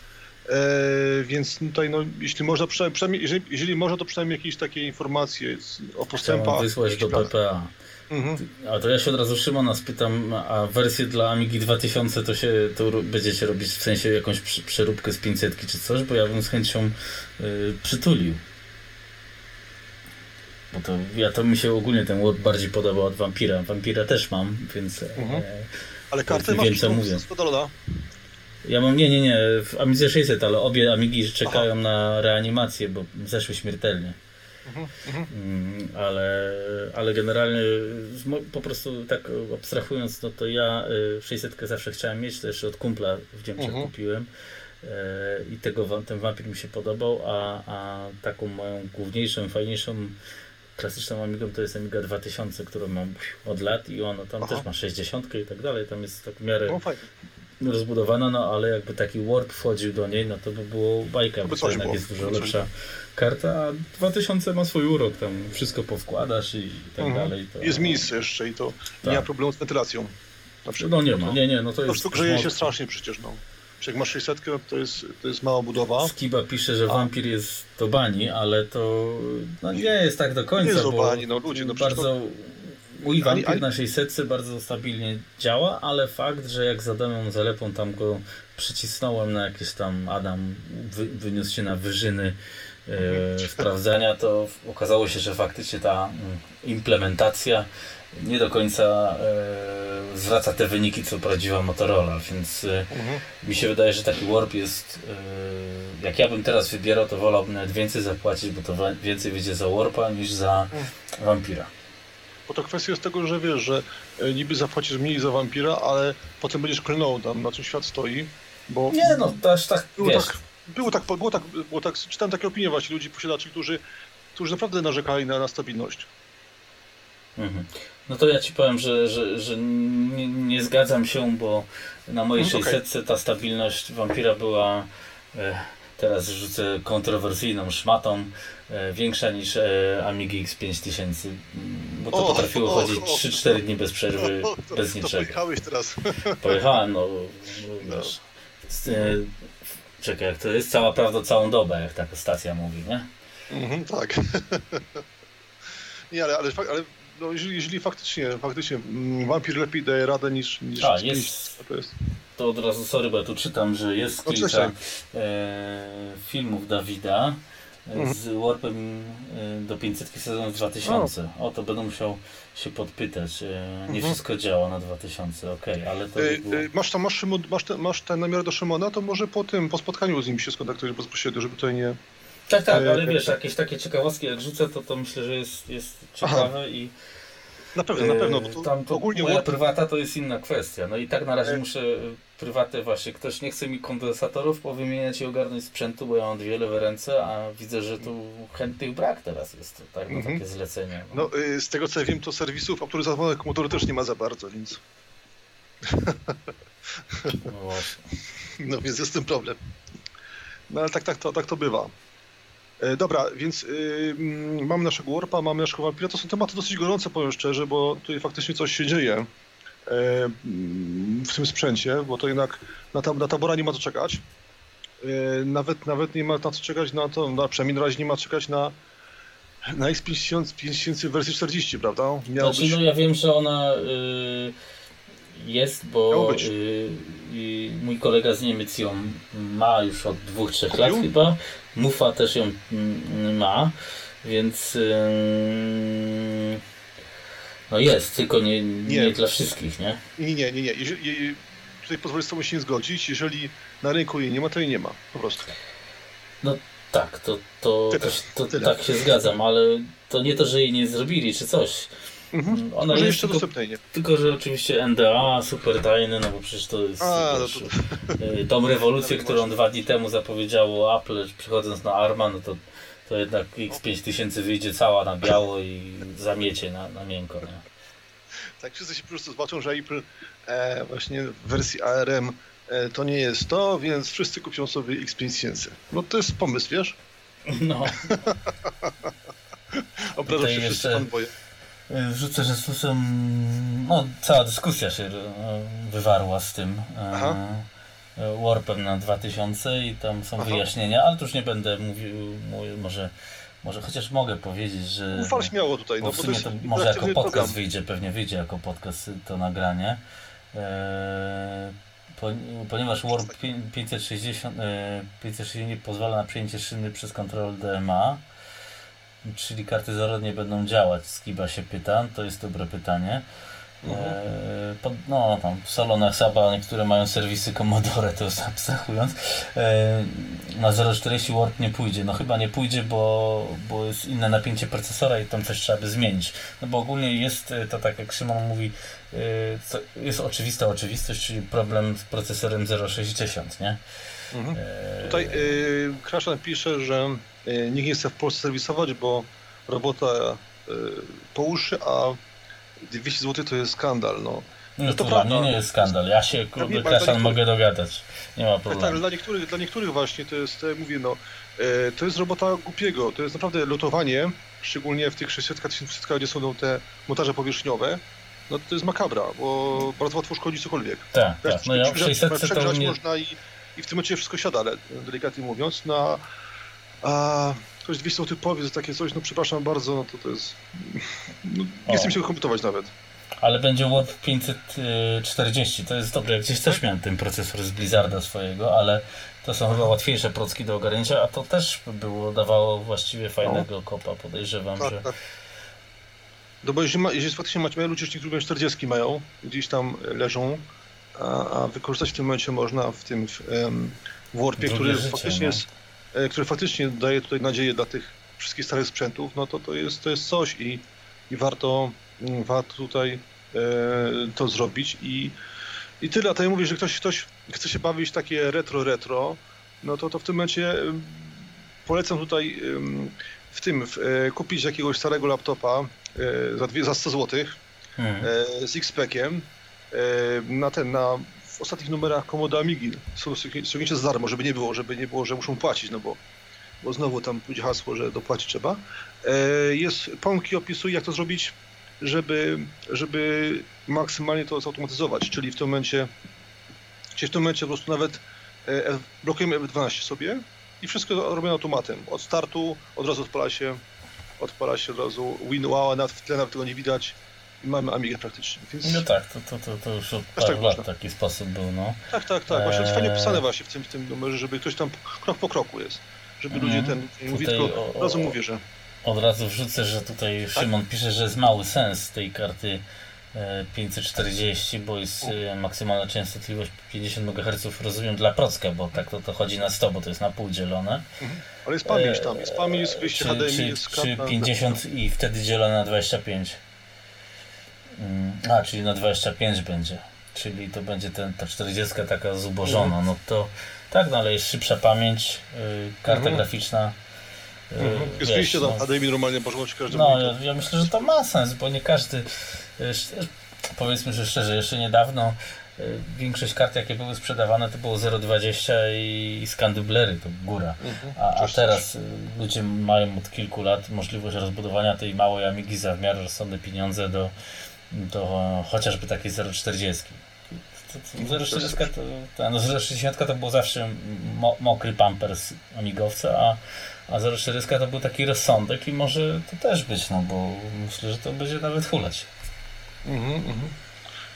E, więc tutaj, no, jeśli można, przynajmniej, jeżeli, jeżeli można, to przynajmniej jakieś takie informacje o postępach. Chciałem wysłać do PPA. Mhm. A to ja się od razu Szymona spytam, a wersję dla Amigi 2000 to się to będziecie robić w sensie jakąś przeróbkę z 500 czy coś, bo ja bym z chęcią y, przytulił. Bo to ja to mi się ogólnie ten Word bardziej podobał od Vampira. Vampira też mam, więc. E, mhm. E, ale kartę masz co mówię. Ja mam, nie, nie, nie, w Amidze 600, ale obie Amigi czekają Aha. na reanimację, bo zeszły śmiertelnie. Mhm, ale, ale generalnie po prostu tak abstrahując, no to ja 600 y, zawsze chciałem mieć, to jeszcze od kumpla w Niemczech mhm. kupiłem e, i tego, ten wampir mi się podobał, a, a taką moją główniejszą, fajniejszą klasyczną Amigą to jest Amiga 2000, którą mam od lat i ona tam Aha. też ma 60 i tak dalej, tam jest tak w miarę no, rozbudowana, no ale jakby taki Warp wchodził do niej, no to by było bajka, bo to jednak jest dużo lepsza karta, a 2000 ma swój urok, tam wszystko powkładasz i tak mhm. dalej. To... Jest miejsce jeszcze i to tak. nie ma problemu z wentylacją. no nie ma, nie, nie, no to jest... To grzeje się strasznie przecież, no. Jak masz 600, to jest, to jest mała budowa. Skiba pisze, że wampir jest do bani, ale to no, nie jest tak do końca. Nie jest do bani, no ludzie, no bardzo to... Mój wampir na 600 bardzo stabilnie działa, ale fakt, że jak za domem zalepą tam go przycisnąłem na jakieś tam Adam wy, wyniósł się na wyżyny e, sprawdzenia, to okazało się, że faktycznie ta mm, implementacja nie do końca e, zwraca te wyniki, co prawdziwa Motorola, więc e, mhm. mi się wydaje, że taki Warp jest, jak ja bym teraz wybierał, to wolałbym nawet więcej zapłacić, bo to więcej wyjdzie za Warpa niż za mhm. Bo to kwestia jest tego, że wiesz, że e, niby zapłacisz mniej za Vampira, ale potem będziesz klnął tam, na czym świat stoi, bo... Nie no, to aż tak, wiesz, tak było tak, było tak, było tak, czytałem takie opinie właśnie ludzi, posiadaczy, którzy, którzy naprawdę narzekali na, na stabilność. Mhm. No to ja ci powiem, że, że, że nie, nie zgadzam się, bo na mojej Mhm, 600 ta stabilność wampira była, e, teraz rzucę kontrowersyjną szmatą, e, większa niż e, Amigi X5000, mm, bo to O, potrafiło o, chodzić o. 3-4 dni bez przerwy, O, to, bez niczego. pojechałeś teraz. Pojechałem, no, No. wiesz, z, e, czekaj, jak to jest cała prawda całą dobę, jak taka stacja mówi, nie? Mhm, tak. Nie, ale, ale, ale no, jeżeli, jeżeli faktycznie, faktycznie mm, wampir lepiej daje radę niż, niż A, niż- jest- to jest. To od razu, sorry, bo ja tu czytam, że jest No, kilka e, filmów Dawida e, Mhm. z Warpem e, do 500 sezon 2000. O, to będę musiał się podpytać. E, nie Mhm. wszystko działa na 2000, okej, ale to by było... masz, tam, masz, Szymon, masz, te, masz ten namiar do Szymona, to może po tym, po spotkaniu z nim się skontaktujesz bezpośrednio, żeby tutaj nie... Tak, tak, e, ale e, wiesz, jakieś takie ciekawostki jak rzucę, to, to myślę, że jest, jest ciekawe i Na pewno, na pewno, bo e, to, tam to ogólnie moja prywata to jest inna kwestia. No i tak na razie E. muszę e, prywatę właśnie, ktoś nie chce mi kondensatorów powymieniać i ogarnąć sprzętu, bo ja mam dwie lewe ręce, a widzę, że tu chętnych brak teraz jest, tak, na Mhm. takie zlecenia. No, y, z tego co ja wiem, to serwisów autoryzowanych Commodore też nie ma za bardzo, więc... No właśnie. No więc jest z tym problem. No ale tak, tak, to, tak to bywa. E, dobra, więc y, mm, mamy naszego Warpa, mamy naszego Vampira. To są tematy dosyć gorące, powiem szczerze, bo tutaj faktycznie coś się dzieje w tym sprzęcie, bo to jednak na, tab na tabora nie ma co czekać. E, nawet, nawet nie ma na co czekać na to, na, przynajmniej na razie nie ma czekać na, na X5000 5000 wersji 40, prawda? Miało Znaczy, być... no ja wiem, że ona y, jest, bo y, mój kolega z Niemiec ją ma już od dwóch, trzech lat Kupił? chyba. Mufa też ją mm, ma, więc no jest, tylko nie, nie. Nie. dla wszystkich, nie? Nie, nie, nie, nie. Jeżeli, je- tutaj pozwolę z tobą się nie zgodzić. Jeżeli na rynku jej nie ma, to jej nie ma. Po prostu. Tak, to, to, Tyle, to, tak się zgadzam, ale to nie to, że jej nie zrobili czy coś. Mhm. Ona jest jeszcze tylko, tylko, że oczywiście NDA, super tajny, no bo przecież to jest A, no wiesz, to, y, tą rewolucję, którą dwa dni temu zapowiedziało Apple, przychodząc na Arma, no to, to jednak X5000 wyjdzie cała na biało i zamiecie na, na miękko. Nie? tak, wszyscy się po prostu zobaczą, że Apple e, właśnie w wersji ARM e, to nie jest to, więc wszyscy kupią sobie X5000. No to jest pomysł, wiesz? No, Obrażą się wszyscy jeszcze- fanboye. y, wrzucę, że są, no cała dyskusja się y, wywarła z tym. y, Aha. Warpem na 2000 i tam są Aha. wyjaśnienia, ale tu już nie będę mówił, może, może chociaż mogę powiedzieć, że Ufal śmiało tutaj, no w sumie to może jako podcast program. wyjdzie, pewnie wyjdzie jako podcast to nagranie. Po, ponieważ Warp pię- 560, e, 560 nie pozwala na przejęcie szyny przez kontrolę DMA, czyli karty Zero nie będą działać. Skiba się pyta, to jest dobre pytanie. Eee, pod, no tam w salonach Saba niektóre mają serwisy Commodore, to już abstrahując. Eee, na 040 Warp nie pójdzie. No chyba nie pójdzie, bo, bo jest inne napięcie procesora i tam coś trzeba by zmienić. No bo ogólnie jest e, to tak jak Szymon mówi, e, jest oczywista oczywistość, czyli problem z procesorem 060, nie? Mhm. Tutaj y, Kraszan pisze, że nikt nie chce w Polsce serwisować, bo robota y, po uszy, a 200 zł to jest skandal. No. no to to dla prawda. mnie nie jest skandal. Ja się, kurde, Kraszan mogę dogadać. Nie ma Tak, tak, problemu. dla niektórych, dla niektórych właśnie to jest, e, mówię, no, e, to jest robota głupiego, to jest naprawdę lotowanie, szczególnie w tych 600 1000 gdzie są te montaże powierzchniowe, no to jest makabra, bo bardzo łatwo szkodzi cokolwiek. Tak, Wiesz, tak. No ja w przegrzać- 600 to można i, i w tym momencie wszystko siada, ale delikatnie mówiąc, no, a ktoś 200 zł powie, że takie coś, no przepraszam bardzo, no to to jest, no, nie chcę się go komputować nawet. Ale będzie Warp 540, to jest dobre. Gdzieś też miałem ten procesor z Blizzarda swojego, ale to są chyba łatwiejsze procki do ogarnięcia, a to też było, dawało właściwie fajnego kopa, podejrzewam, Tak, że... tak. No bo jeżeli, ma, jeżeli faktycznie macie, mają ludzie, którzy niektórzy 40 mają, gdzieś tam leżą, a, a wykorzystać w tym momencie można w tym w, w Warpie, Drugie który życie, faktycznie no. jest, e, który faktycznie daje tutaj nadzieję dla tych wszystkich starych sprzętów, no to to jest, to jest coś i, i warto, mm, warto tutaj e, to zrobić i, i tyle. A ja mówię, że ktoś, ktoś chce się bawić takie retro, retro, no to, to w tym momencie polecam tutaj w tym w, e, kupić jakiegoś starego laptopa za, dwie, za 100 zł hmm. z X-Packiem na ten, na ostatnich numerach Komodo Amigi są ściągnięcie za darmo, żeby nie było, żeby nie było, że muszą płacić, no bo, bo znowu tam pójdzie hasło, że dopłacić trzeba. Jest, Ponki opisuje, jak to zrobić, żeby, żeby maksymalnie to zautomatyzować, czyli w tym momencie, czyli w tym momencie po prostu nawet blokujemy F12 sobie i wszystko robione automatem. Od startu od razu odpala się, odpala się od razu WinWow, nawet w tle nawet tego nie widać i mamy Amigę praktycznie. Więc... No tak, to, to, to, to już od paru tak lat taki sposób był, no. Tak, tak, tak. Właśnie jest fajnie opisane właśnie w tym, w tym numerze, żeby ktoś tam krok po kroku jest. Żeby ludzie mhm. ten mówi, tylko od razu mówię, że... Od razu wrzucę, że tutaj tak? Szymon pisze, że jest mały sens tej karty 540, bo jest e, maksymalna częstotliwość 50 MHz, rozumiem, dla procka, bo tak to, to chodzi na 100, bo to jest na pół dzielone. Mhm. Ale jest pamięć tam, jest pamięć, jest wyjście czy, HDMI, czy, jest Czy 50 i wtedy dzielone na 25. Mm, a, czyli na 25 będzie. Czyli to będzie ten, ta 40 taka zubożona. Mhm. No to tak, no ale jest szybsza pamięć, yy, karta mhm. graficzna. Mhm. Jest wyjście tam no, HDMI normalnie można każdy No, ja, ja, myślę, że to ma sens, bo nie każdy powiedzmy, że szczerze, jeszcze niedawno e, większość kart, jakie były sprzedawane, to było 0,20 i skandyblery, to góra. Mhm. A, a teraz ludzie mają od kilku lat możliwość rozbudowania tej małej Amigi za w miarę rozsądne pieniądze do, do chociażby takiej 0,40. 0,40 to, to, no 0,60 to był zawsze mo, mokry pampers amigowca, a, a 0,40 to był taki rozsądek i może to też być, no bo myślę, że to będzie nawet hulać. Mhm, mhm.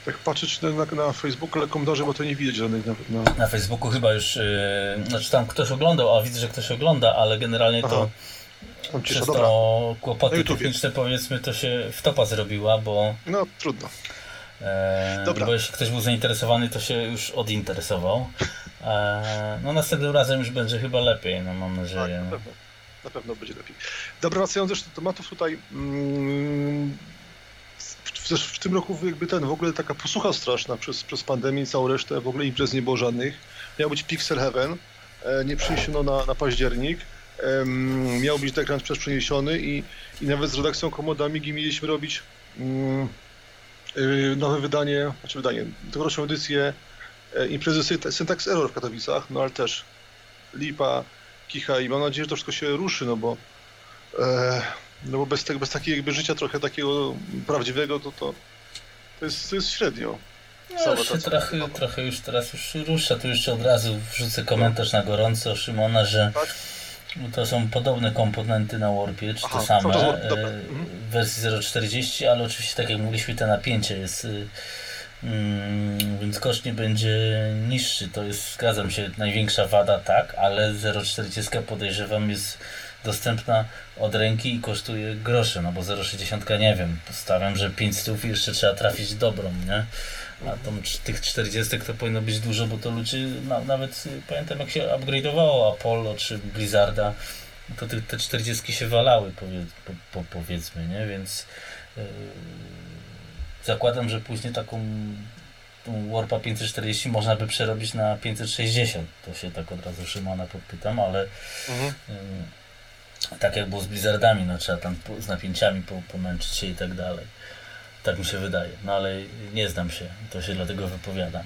Tak patrzeć na, na, na Facebooku, ale komentarzy, bo to nie widać żadnych na... Na, na Facebooku chyba już, yy, znaczy tam ktoś oglądał, a widzę, że ktoś ogląda, ale generalnie Aha. to Tam przez to dobra. kłopoty techniczne powiedzmy to się wtopa zrobiła, bo... No, trudno. E, Dobra. Bo jeśli ktoś był zainteresowany, to się już odinteresował. E, no następnym razem już będzie chyba lepiej, no mam nadzieję. Tak, na, pewno. na pewno będzie lepiej. Dobra, wracając jeszcze do tematów tutaj. Mm, w, w tym roku jakby ten, w ogóle taka posłucha straszna przez, przez pandemię i całą resztę, w ogóle imprez nie było żadnych. Miał być Pixel Heaven, e, nie przeniesiono na, na październik. Miał być dekran przez przeniesiony i, i nawet z redakcją Komoda Amigi mieliśmy robić y, nowe wydanie, znaczy wydanie, tegoroczną edycję e, imprezy Syntax Error w Katowicach, no ale też lipa, kicha i mam nadzieję, że to wszystko się ruszy, no bo e, no bo bez, tego, bez takiego jakby życia trochę takiego prawdziwego, to, to, to, jest, to jest średnio. No, się trochę, trochę już teraz już rusza, tu jeszcze od razu wrzucę komentarz na gorąco Szymona, że tak? To są podobne komponenty na Warpie, czy Aha, te same, to, to, to, e, w wersji 0.40, ale oczywiście tak jak mówiliśmy, to napięcie jest y, mm, więc koszt nie będzie niższy, to jest, zgadzam się, największa wada, tak, ale 0.40 podejrzewam jest dostępna od ręki i kosztuje grosze, no bo 0,60 nie wiem, postawiam, że 5 stów i jeszcze trzeba trafić dobrą, nie? A tych 40 to powinno być dużo, bo to ludzie, no, nawet pamiętam jak się upgrade'owało Apollo czy Blizzarda, to te, te 40 się walały, powie, po, po, powiedzmy, nie? Więc yy, zakładam, że później taką tą Warpa 540 można by przerobić na 560. To się tak od razu Szymona podpytam, ale mhm. yy, tak jak było z Blizzardami, no trzeba tam z napięciami pomęczyć się i tak dalej. Tak mi się wydaje, no ale nie znam się, to się dlatego wypowiadam.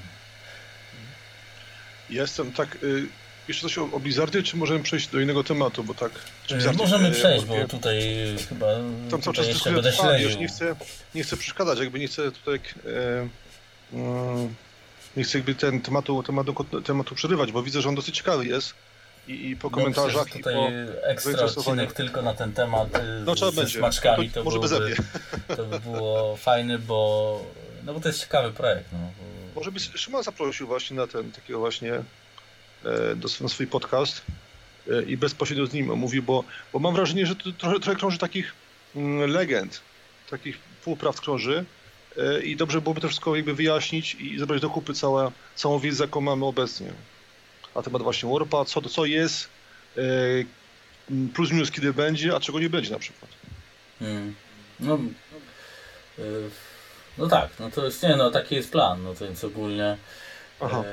Jestem tak. Y, jeszcze coś o, o Blizzardzie, czy możemy przejść do innego tematu, bo tak. Y, możemy y, przejść, bo tutaj chyba. Tam cały czas będę śledził. Nie chcę, nie chcę przeszkadzać, jakby nie chcę tutaj. E, mm, nie chcę jakby ten tematu, tematu, tematu przerywać, bo widzę, że on dosyć ciekawy jest i, i po komentarzach no, tutaj i po ekstra odcinek tylko na ten temat y, no, trzeba z, będzie. smaczkami to, to, może byłoby, to by było fajne, bo no bo to jest ciekawy projekt. No. Może byś Szymon zaprosił właśnie na ten takiego właśnie e, do, na swój podcast e, i bezpośrednio z nim mówił, bo, bo mam wrażenie, że to trochę, trochę krąży takich mm, legend, takich półprawd krąży e, i dobrze byłoby to wszystko jakby wyjaśnić i zebrać do kupy całą wiedzę, jaką mamy obecnie na temat właśnie Warpa, co, co jest, e, plus minus kiedy będzie, a czego nie będzie na przykład. Hmm. No, e, no tak, no to jest, nie no, taki jest plan, no to więc ogólnie e,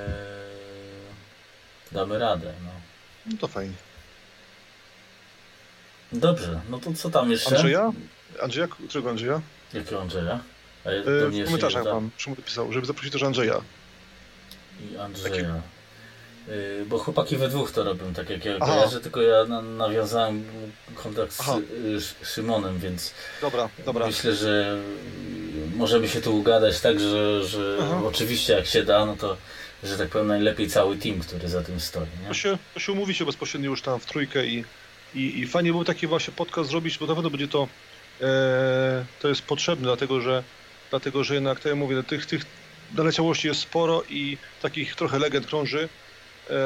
damy radę, no. No to fajnie. Dobrze, no to co tam jeszcze? Andrzeja? Andrzeja? Którego Andrzeja? Jakiego Andrzeja? A ja, e, w komentarzach mam, Szymon pisał, żeby zaprosić też Andrzeja. I Andrzeja. Taki... Yy, bo chłopaki we dwóch to robią, tak jak ja kojarzę, tylko ja na, nawiązałem kontakt z y, Szymonem, więc dobra, dobra. myślę, że możemy się tu ugadać tak, że, że oczywiście jak się da, no to że tak powiem najlepiej cały team, który za tym stoi. Nie? To, się, to się umówi się bezpośrednio już tam w trójkę i, i, i fajnie był taki właśnie podcast zrobić, bo na pewno będzie to e, to jest potrzebne, dlatego że dlatego, że jednak, tak jak mówię, tych, tych naleciałości jest sporo i takich trochę legend krąży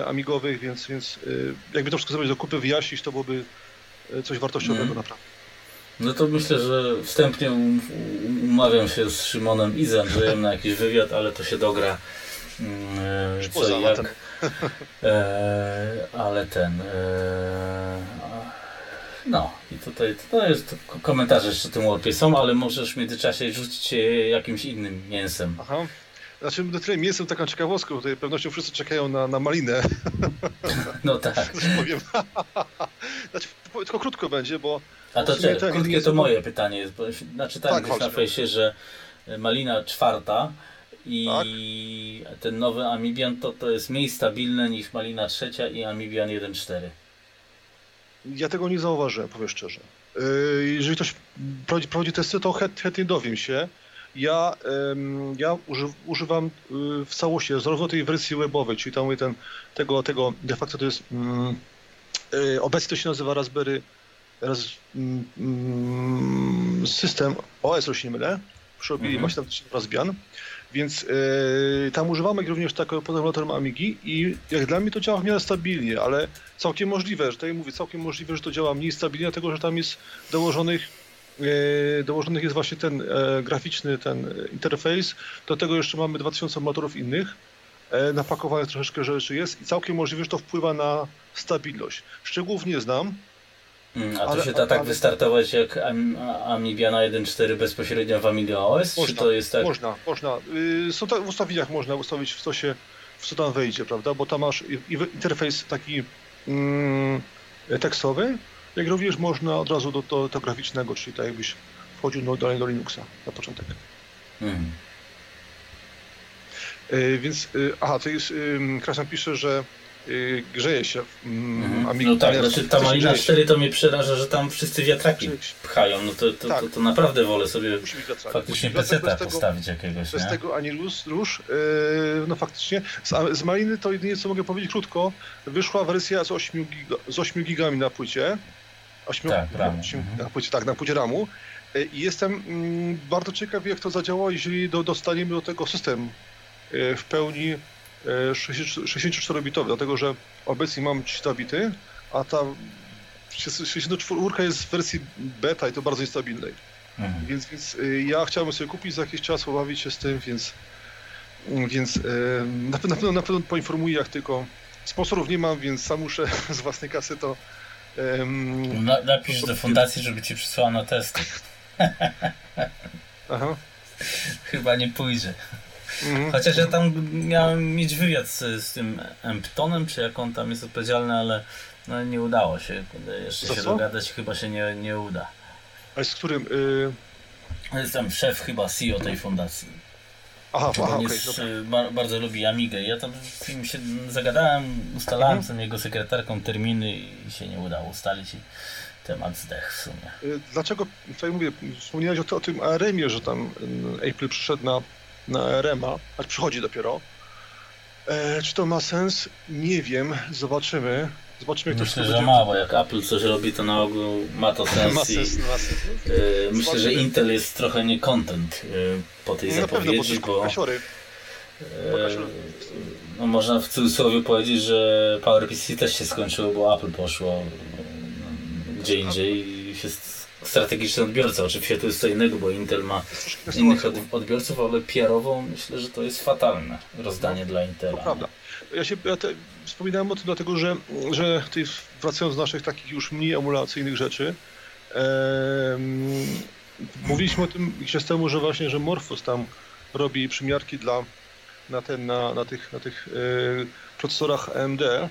amigowych, więc, więc e, jakby to wszystko zrobić do kupy, wyjaśnić, to byłoby e, coś wartościowego mm. naprawdę. No to myślę, że wstępnie um, umawiam się z Szymonem i z Andrzejem na jakiś wywiad, ale to się dogra mm, e, co i jak. E, ale ten. E, no i tutaj to jest komentarze jeszcze tym warpie są, ale możesz w międzyczasie rzucić jakimś innym mięsem. Aha. Znaczy, na tyle mięsem taką ciekawostką, tutaj pewnością wszyscy czekają na, na malinę. No tak. powiem. Znaczy, tylko krótko będzie, bo... A to czy, krótkie to moje pytanie jest, bo naczytałem tak, na fejsie, że malina czwarta i tak. ten nowy Amibian to, to jest mniej stabilne niż malina trzecia i Amibian 1.4. Ja tego nie zauważyłem, powiem szczerze. Yy, jeżeli ktoś prowadzi, prowadzi testy, to chętnie dowiem się. Ja, ja używam y, w całości, zarówno tej wersji webowej, czyli tam ten, tego, tego de facto to jest mm, y, obecnie to się nazywa Raspberry raz, mm, system OS, jeśli nie mylę. Przerobili mhm. właśnie tam Raspbian. Więc yy, tam używamy również takiego emulatorem Amigi i jak dla mnie to działa w miarę stabilnie, ale całkiem możliwe, że tutaj mówię, całkiem możliwe, że to działa mniej stabilnie, dlatego że tam jest dołożonych dołożonych jest właśnie ten e, graficzny ten interfejs, do tego jeszcze mamy 2000 emulatorów innych, e, napakowane troszeczkę rzeczy jest i całkiem możliwe, że to wpływa na stabilność. Szczegółów nie znam, Mm, a to ale, się da tak ale... wystartować jak Amibiana 1.4 bezpośrednio w Amiga OS? Można, czy to jest tak? Można, można. Y, są tak, w ustawieniach można ustawić w co się, w co tam wejdzie, prawda? Bo tam masz interfejs taki mm, tekstowy, jak również można od razu do, do, do graficznego, czyli tak jakbyś wchodził do, do, do Linuxa na początek. Mhm. Y, więc, y, aha, to jest, Krasan pisze, że yy, grzeje się. Mm, mhm. No tak, znaczy ta Malina 4 to mnie przeraża, że tam wszyscy wiatraki pchają. No to, to, tak. to, to, naprawdę wolę sobie faktycznie peceta postawić jakiegoś. Bez nie? tego ani róż, róż yy, no faktycznie. Z, z Maliny to jedynie co mogę powiedzieć krótko, wyszła wersja z 8, giga, z 8 gigami na płycie. 8, tak, na, na płycie, tak, na płycie RAMu. Y, I jestem mm, bardzo ciekaw, jak to zadziała, jeżeli do, dostaniemy do tego system y, w pełni 64-bitowy, dlatego że obecnie mam 300 bity, a ta 64 jest w wersji beta i to bardzo niestabilnej. Mhm. Więc, więc ja chciałbym sobie kupić za jakiś czas, pobawić się z tym, więc, więc na, pewno, na, pewno, na pewno poinformuję, jak tylko sponsorów nie mam, więc sam muszę z własnej kasy to um, na, Napisz do fundacji, żeby ci przysłała na testy. Aha. Chyba nie pójdzie. Mhm. Chociaż ja tam miałem mieć wywiad z, z tym Emptonem, czy jak on tam jest odpowiedzialny, ale no, nie udało się. Jeszcze co, się co? dogadać chyba się nie, nie uda. A z którym? Y... Jest tam szef chyba CEO tej fundacji. Aha, aha on jest, okay, bardzo lubi Amigę. Ja tam z nim się zagadałem, ustalałem mhm. z jego sekretarką terminy i się nie udało ustalić i temat zdech w sumie. Y, dlaczego, tutaj mówię, wspomniałeś o, o tym ARM-ie, że tam y, Apple przyszedł na na RMA, a przychodzi dopiero. E, czy to ma sens? Nie wiem, zobaczymy. Zobaczymy, jak Myślę, że ma, bo jak Apple coś robi, to na ogół ma to sens. ma sens, ma sens. E, myślę, że Intel jest trochę nie content e, po tej zapowiedzi, pewno, bo... bo e, no, można w cudzysłowie powiedzieć, że PowerPC też się skończyło, bo Apple poszło gdzie indziej i się strategiczny odbiorca. Oczywiście to jest co innego, bo Intel ma innych odbiorców, ale PR-owo myślę, że to jest fatalne rozdanie no, dla Intela. To prawda. Ja się ja te, wspominałem o tym dlatego, że, że tutaj wracając do naszych takich już mniej emulacyjnych rzeczy, mówiliśmy o tym jakiś temu, że właśnie, że Morphos tam robi przymiarki dla na, ten, na, na tych, na tych e, procesorach AMD e,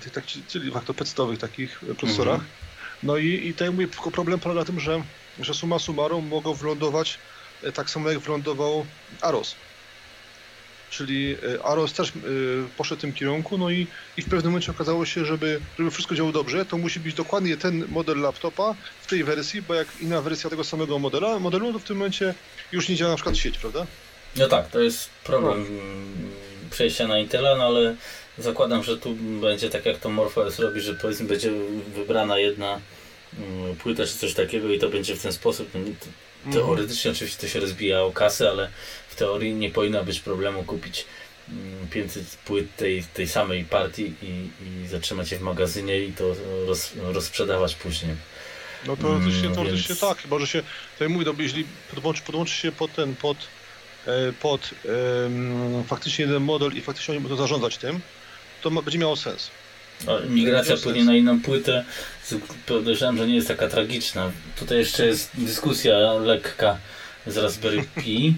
tych, tak, czyli faktopectowych takich procesorach. Mhm. No i, i tutaj mówię, problem polega na tym, że, że suma summarum mogą wylądować e, tak samo jak wylądował Aros. Czyli e, Aros też e, poszedł w tym kierunku, no i, i w pewnym momencie okazało się, żeby, żeby wszystko działało dobrze, to musi być dokładnie ten model laptopa w tej wersji, bo jak inna wersja tego samego modela, modelu, to w tym momencie już nie działa na przykład sieć, prawda? No tak, to jest problem no. przejścia na Intela, no ale zakładam, że tu będzie tak jak to MorphOS robi, że powiedzmy będzie wybrana jedna mm, płyta czy coś takiego i to będzie w ten sposób. No, mhm. Teoretycznie oczywiście to się rozbija o kasę, ale w teorii nie powinno być problemu kupić 500 mm, płyt tej, tej samej partii i, i zatrzymać je w magazynie i to roz, rozprzedawać później. No teoretycznie, mm, teoretycznie więc... tak, chyba że się, tak jak mówię, no, jeśli podłączy, podłączy się pod ten, pod, e, pod um, faktycznie jeden model i faktycznie oni będą zarządzać tym, to ma, będzie miało sens. migracja płynie na inną płytę, podejrzewam, że nie jest taka tragiczna. Tutaj jeszcze jest dyskusja lekka z Raspberry Pi.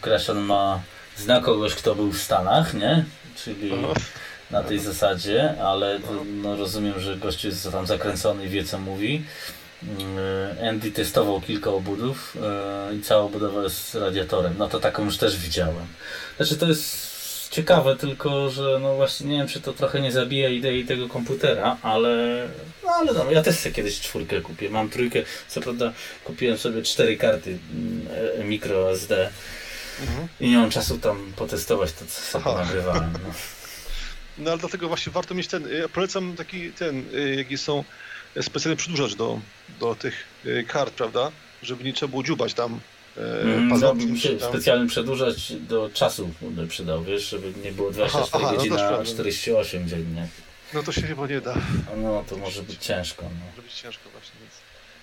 Kraszan mhm. ma zna kogoś, kto był w Stanach, nie? Czyli na tej zasadzie, ale no, rozumiem, że gościu jest tam zakręcony i wie co mówi. Yy, Andy testował kilka obudów yy, i cała obudowa jest z radiatorem. No to taką już też widziałem. Znaczy to jest ciekawe, tylko że no właśnie nie wiem, czy to trochę nie zabija idei tego komputera, ale no ale no, ja też sobie kiedyś czwórkę kupię. Mam trójkę, co prawda kupiłem sobie cztery karty mm, micro SD mhm. i nie mam czasu tam potestować to, co sobie nagrywałem. No. no ale dlatego właśnie warto mieć ten, ja polecam taki ten, y, jaki są specjalny przedłużacz do, do tych y, kart, prawda? Żeby nie trzeba było dziubać tam Mm, no, mi się przedłużać do czasu będę przydał, wiesz, żeby nie było 24 aha, aha, godziny, no 48 dziennie. No to się chyba nie da. No to może być ciężko. No. Może być ciężko właśnie, więc...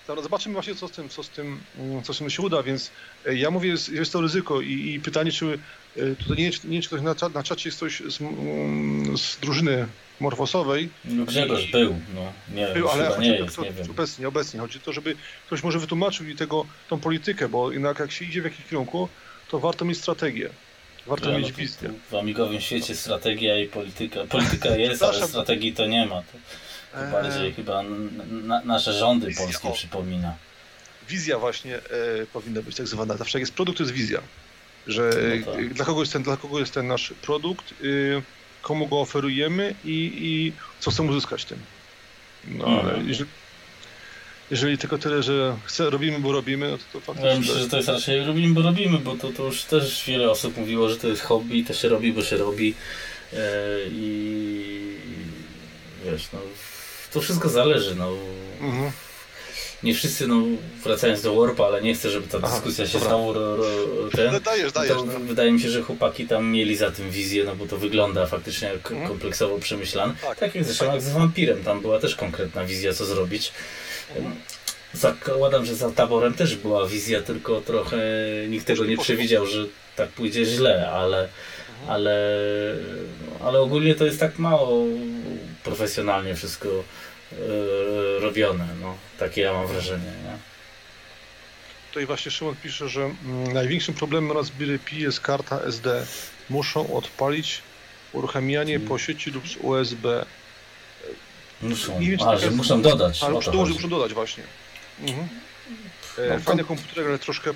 Dobra, zobaczymy właśnie co z tym, co z tym, co z tym się uda, więc e, ja mówię, jest, jest to ryzyko i, i pytanie, czy e, tutaj nie, nie wiem, czy ktoś na, na czacie jest ktoś z, z drużyny morfosowej. No Grzegorz I, był, no nie był, ale nie jest, nie wiem. Obecnie, obecnie. Chodzi o to, żeby ktoś może wytłumaczył mi tego, tą politykę, bo jednak jak się idzie w jakimś kierunku, to warto mieć strategię. Warto ja, mieć no wizję. W amigowym świecie strategia i polityka. Polityka jest, ale strategii to nie ma. To, to eee... bardziej chyba na, nasze rządy wizja, polskie o. przypomina. Wizja właśnie e, powinna być tak zwana. Zawsze jak jest produkt, to jest wizja. Że no tak. dla, kogo jest ten, dla kogo jest ten nasz produkt, y, komu go oferujemy i, i co chcemy uzyskać tym. No mhm. ale jeżeli, jeżeli tylko tyle, że chce, robimy, bo robimy, no to, to faktycznie... Ja myślę, że to jest raczej robimy, bo robimy, bo to, to już też wiele osób mówiło, że to jest hobby, to się robi, bo się robi e, i wiesz, no to wszystko zależy, no. Mhm nie wszyscy, no wracając do Warpa, ale nie chcę, żeby ta dyskusja Aha, się dobra. znowu ro, ro, ten, no dajesz, dajesz, to no. Wydaje mi się, że chłopaki tam mieli za tym wizję, no bo to wygląda faktycznie jak mhm. kompleksowo przemyślane. Tak, tak jak zresztą tak. jak z Wampirem, tam była też konkretna wizja, co zrobić. Mhm. Zakładam, że za taborem też była wizja, tylko trochę nikt tego nie przewidział, że tak pójdzie źle, ale, mhm. ale, ale ogólnie to jest tak mało profesjonalnie wszystko robione. No, takie ja mam wrażenie. Nie? Tutaj właśnie Szymon pisze, że mm, największym problemem Raspberry Pi jest karta SD. Muszą odpalić uruchamianie hmm. po sieci lub z USB. Muszą, nie wiem, a, że muszą dodać. Ale muszą, muszą dodać właśnie. Mhm. E, no, Fajny komputer, ale troszkę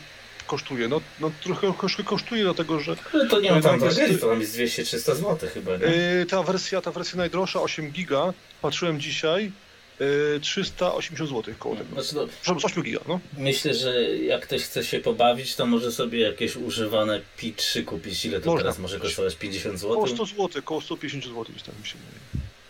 kosztuje. No, no trochę, kosztuje, dlatego że... Ale to nie ma tam tragedii, to tam jest 200-300 zł chyba, nie? Yy, ta wersja, ta wersja najdroższa, 8 giga, patrzyłem dzisiaj, yy, 380 zł koło tego. Znaczy, no, Przepraszam, 8 giga, no. Myślę, że jak ktoś chce się pobawić, to może sobie jakieś używane Pi 3 kupić. Ile to Można teraz może kosztować? 50 zł? Koło 100 zł, koło 150 zł, mi się.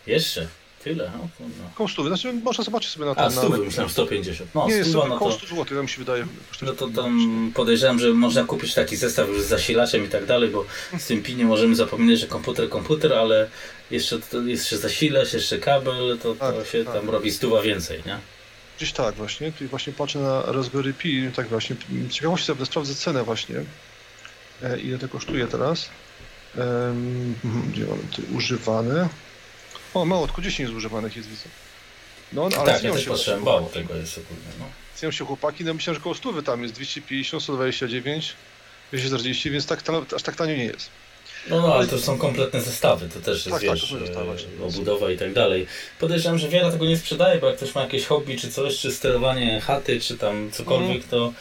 Jeszcze? Tyle? No, no. Koło 100, znaczy można zobaczyć sobie na ten... A, 100, na... myślałem 150. No, nie, 100, no koło 100 zł, nam się wydaje. No to tam podejrzewam, że można kupić taki zestaw już z zasilaczem i tak dalej, bo z tym pinie możemy zapominać, że komputer, komputer, ale jeszcze, jeszcze zasilacz, jeszcze kabel, to, to tak, się tak. tam robi stuwa więcej, nie? Gdzieś tak właśnie, tu właśnie patrzę na Raspberry Pi, tak właśnie, ciekawości sobie sprawdzę cenę właśnie, e, ile to kosztuje teraz. Um, gdzie mamy tu używane? O, mało, tylko 10 zużywanych jest, widzę. No, ale tak, ja też patrzyłem, mało tego jest ogólnie, no. Cenią się chłopaki, no myślałem, że koło 100 tam jest 250, 129, 240, więc tak, aż tak tanio nie jest. No, no ale to są kompletne zestawy, to też jest, tak, tak wiesz, tak, zestawy, e, obudowa i tak dalej. Podejrzewam, że wiele tego nie sprzedaje, bo jak ktoś ma jakieś hobby, czy coś, czy sterowanie chaty, czy tam cokolwiek, mm. to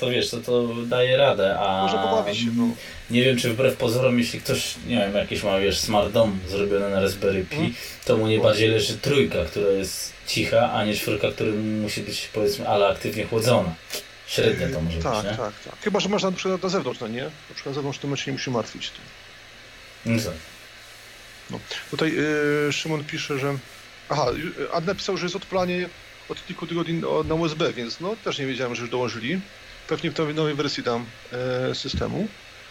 to wiesz, to, to daje radę, a Może pobawić się, no. nie wiem, czy wbrew pozorom, jeśli ktoś, nie wiem, jakieś ma, wiesz, smart dom zrobiony na Raspberry Pi, mm. to mu nie bardziej leży trójka, która jest cicha, a nie czwórka, która musi być, powiedzmy, ale aktywnie chłodzona. Średnia to może tak, być, nie? Tak, tak, Chyba, że masz na przykład na zewnątrz, no nie? Na przykład na zewnątrz to się nie musi martwić. No tak. No. Tutaj yy, Szymon pisze, że... Aha, Ad napisał, że jest odplanie od kilku tygodni na USB, więc no też nie wiedziałem, że już dołożyli. Pewnie w nowej, nowej wersji tam e, systemu.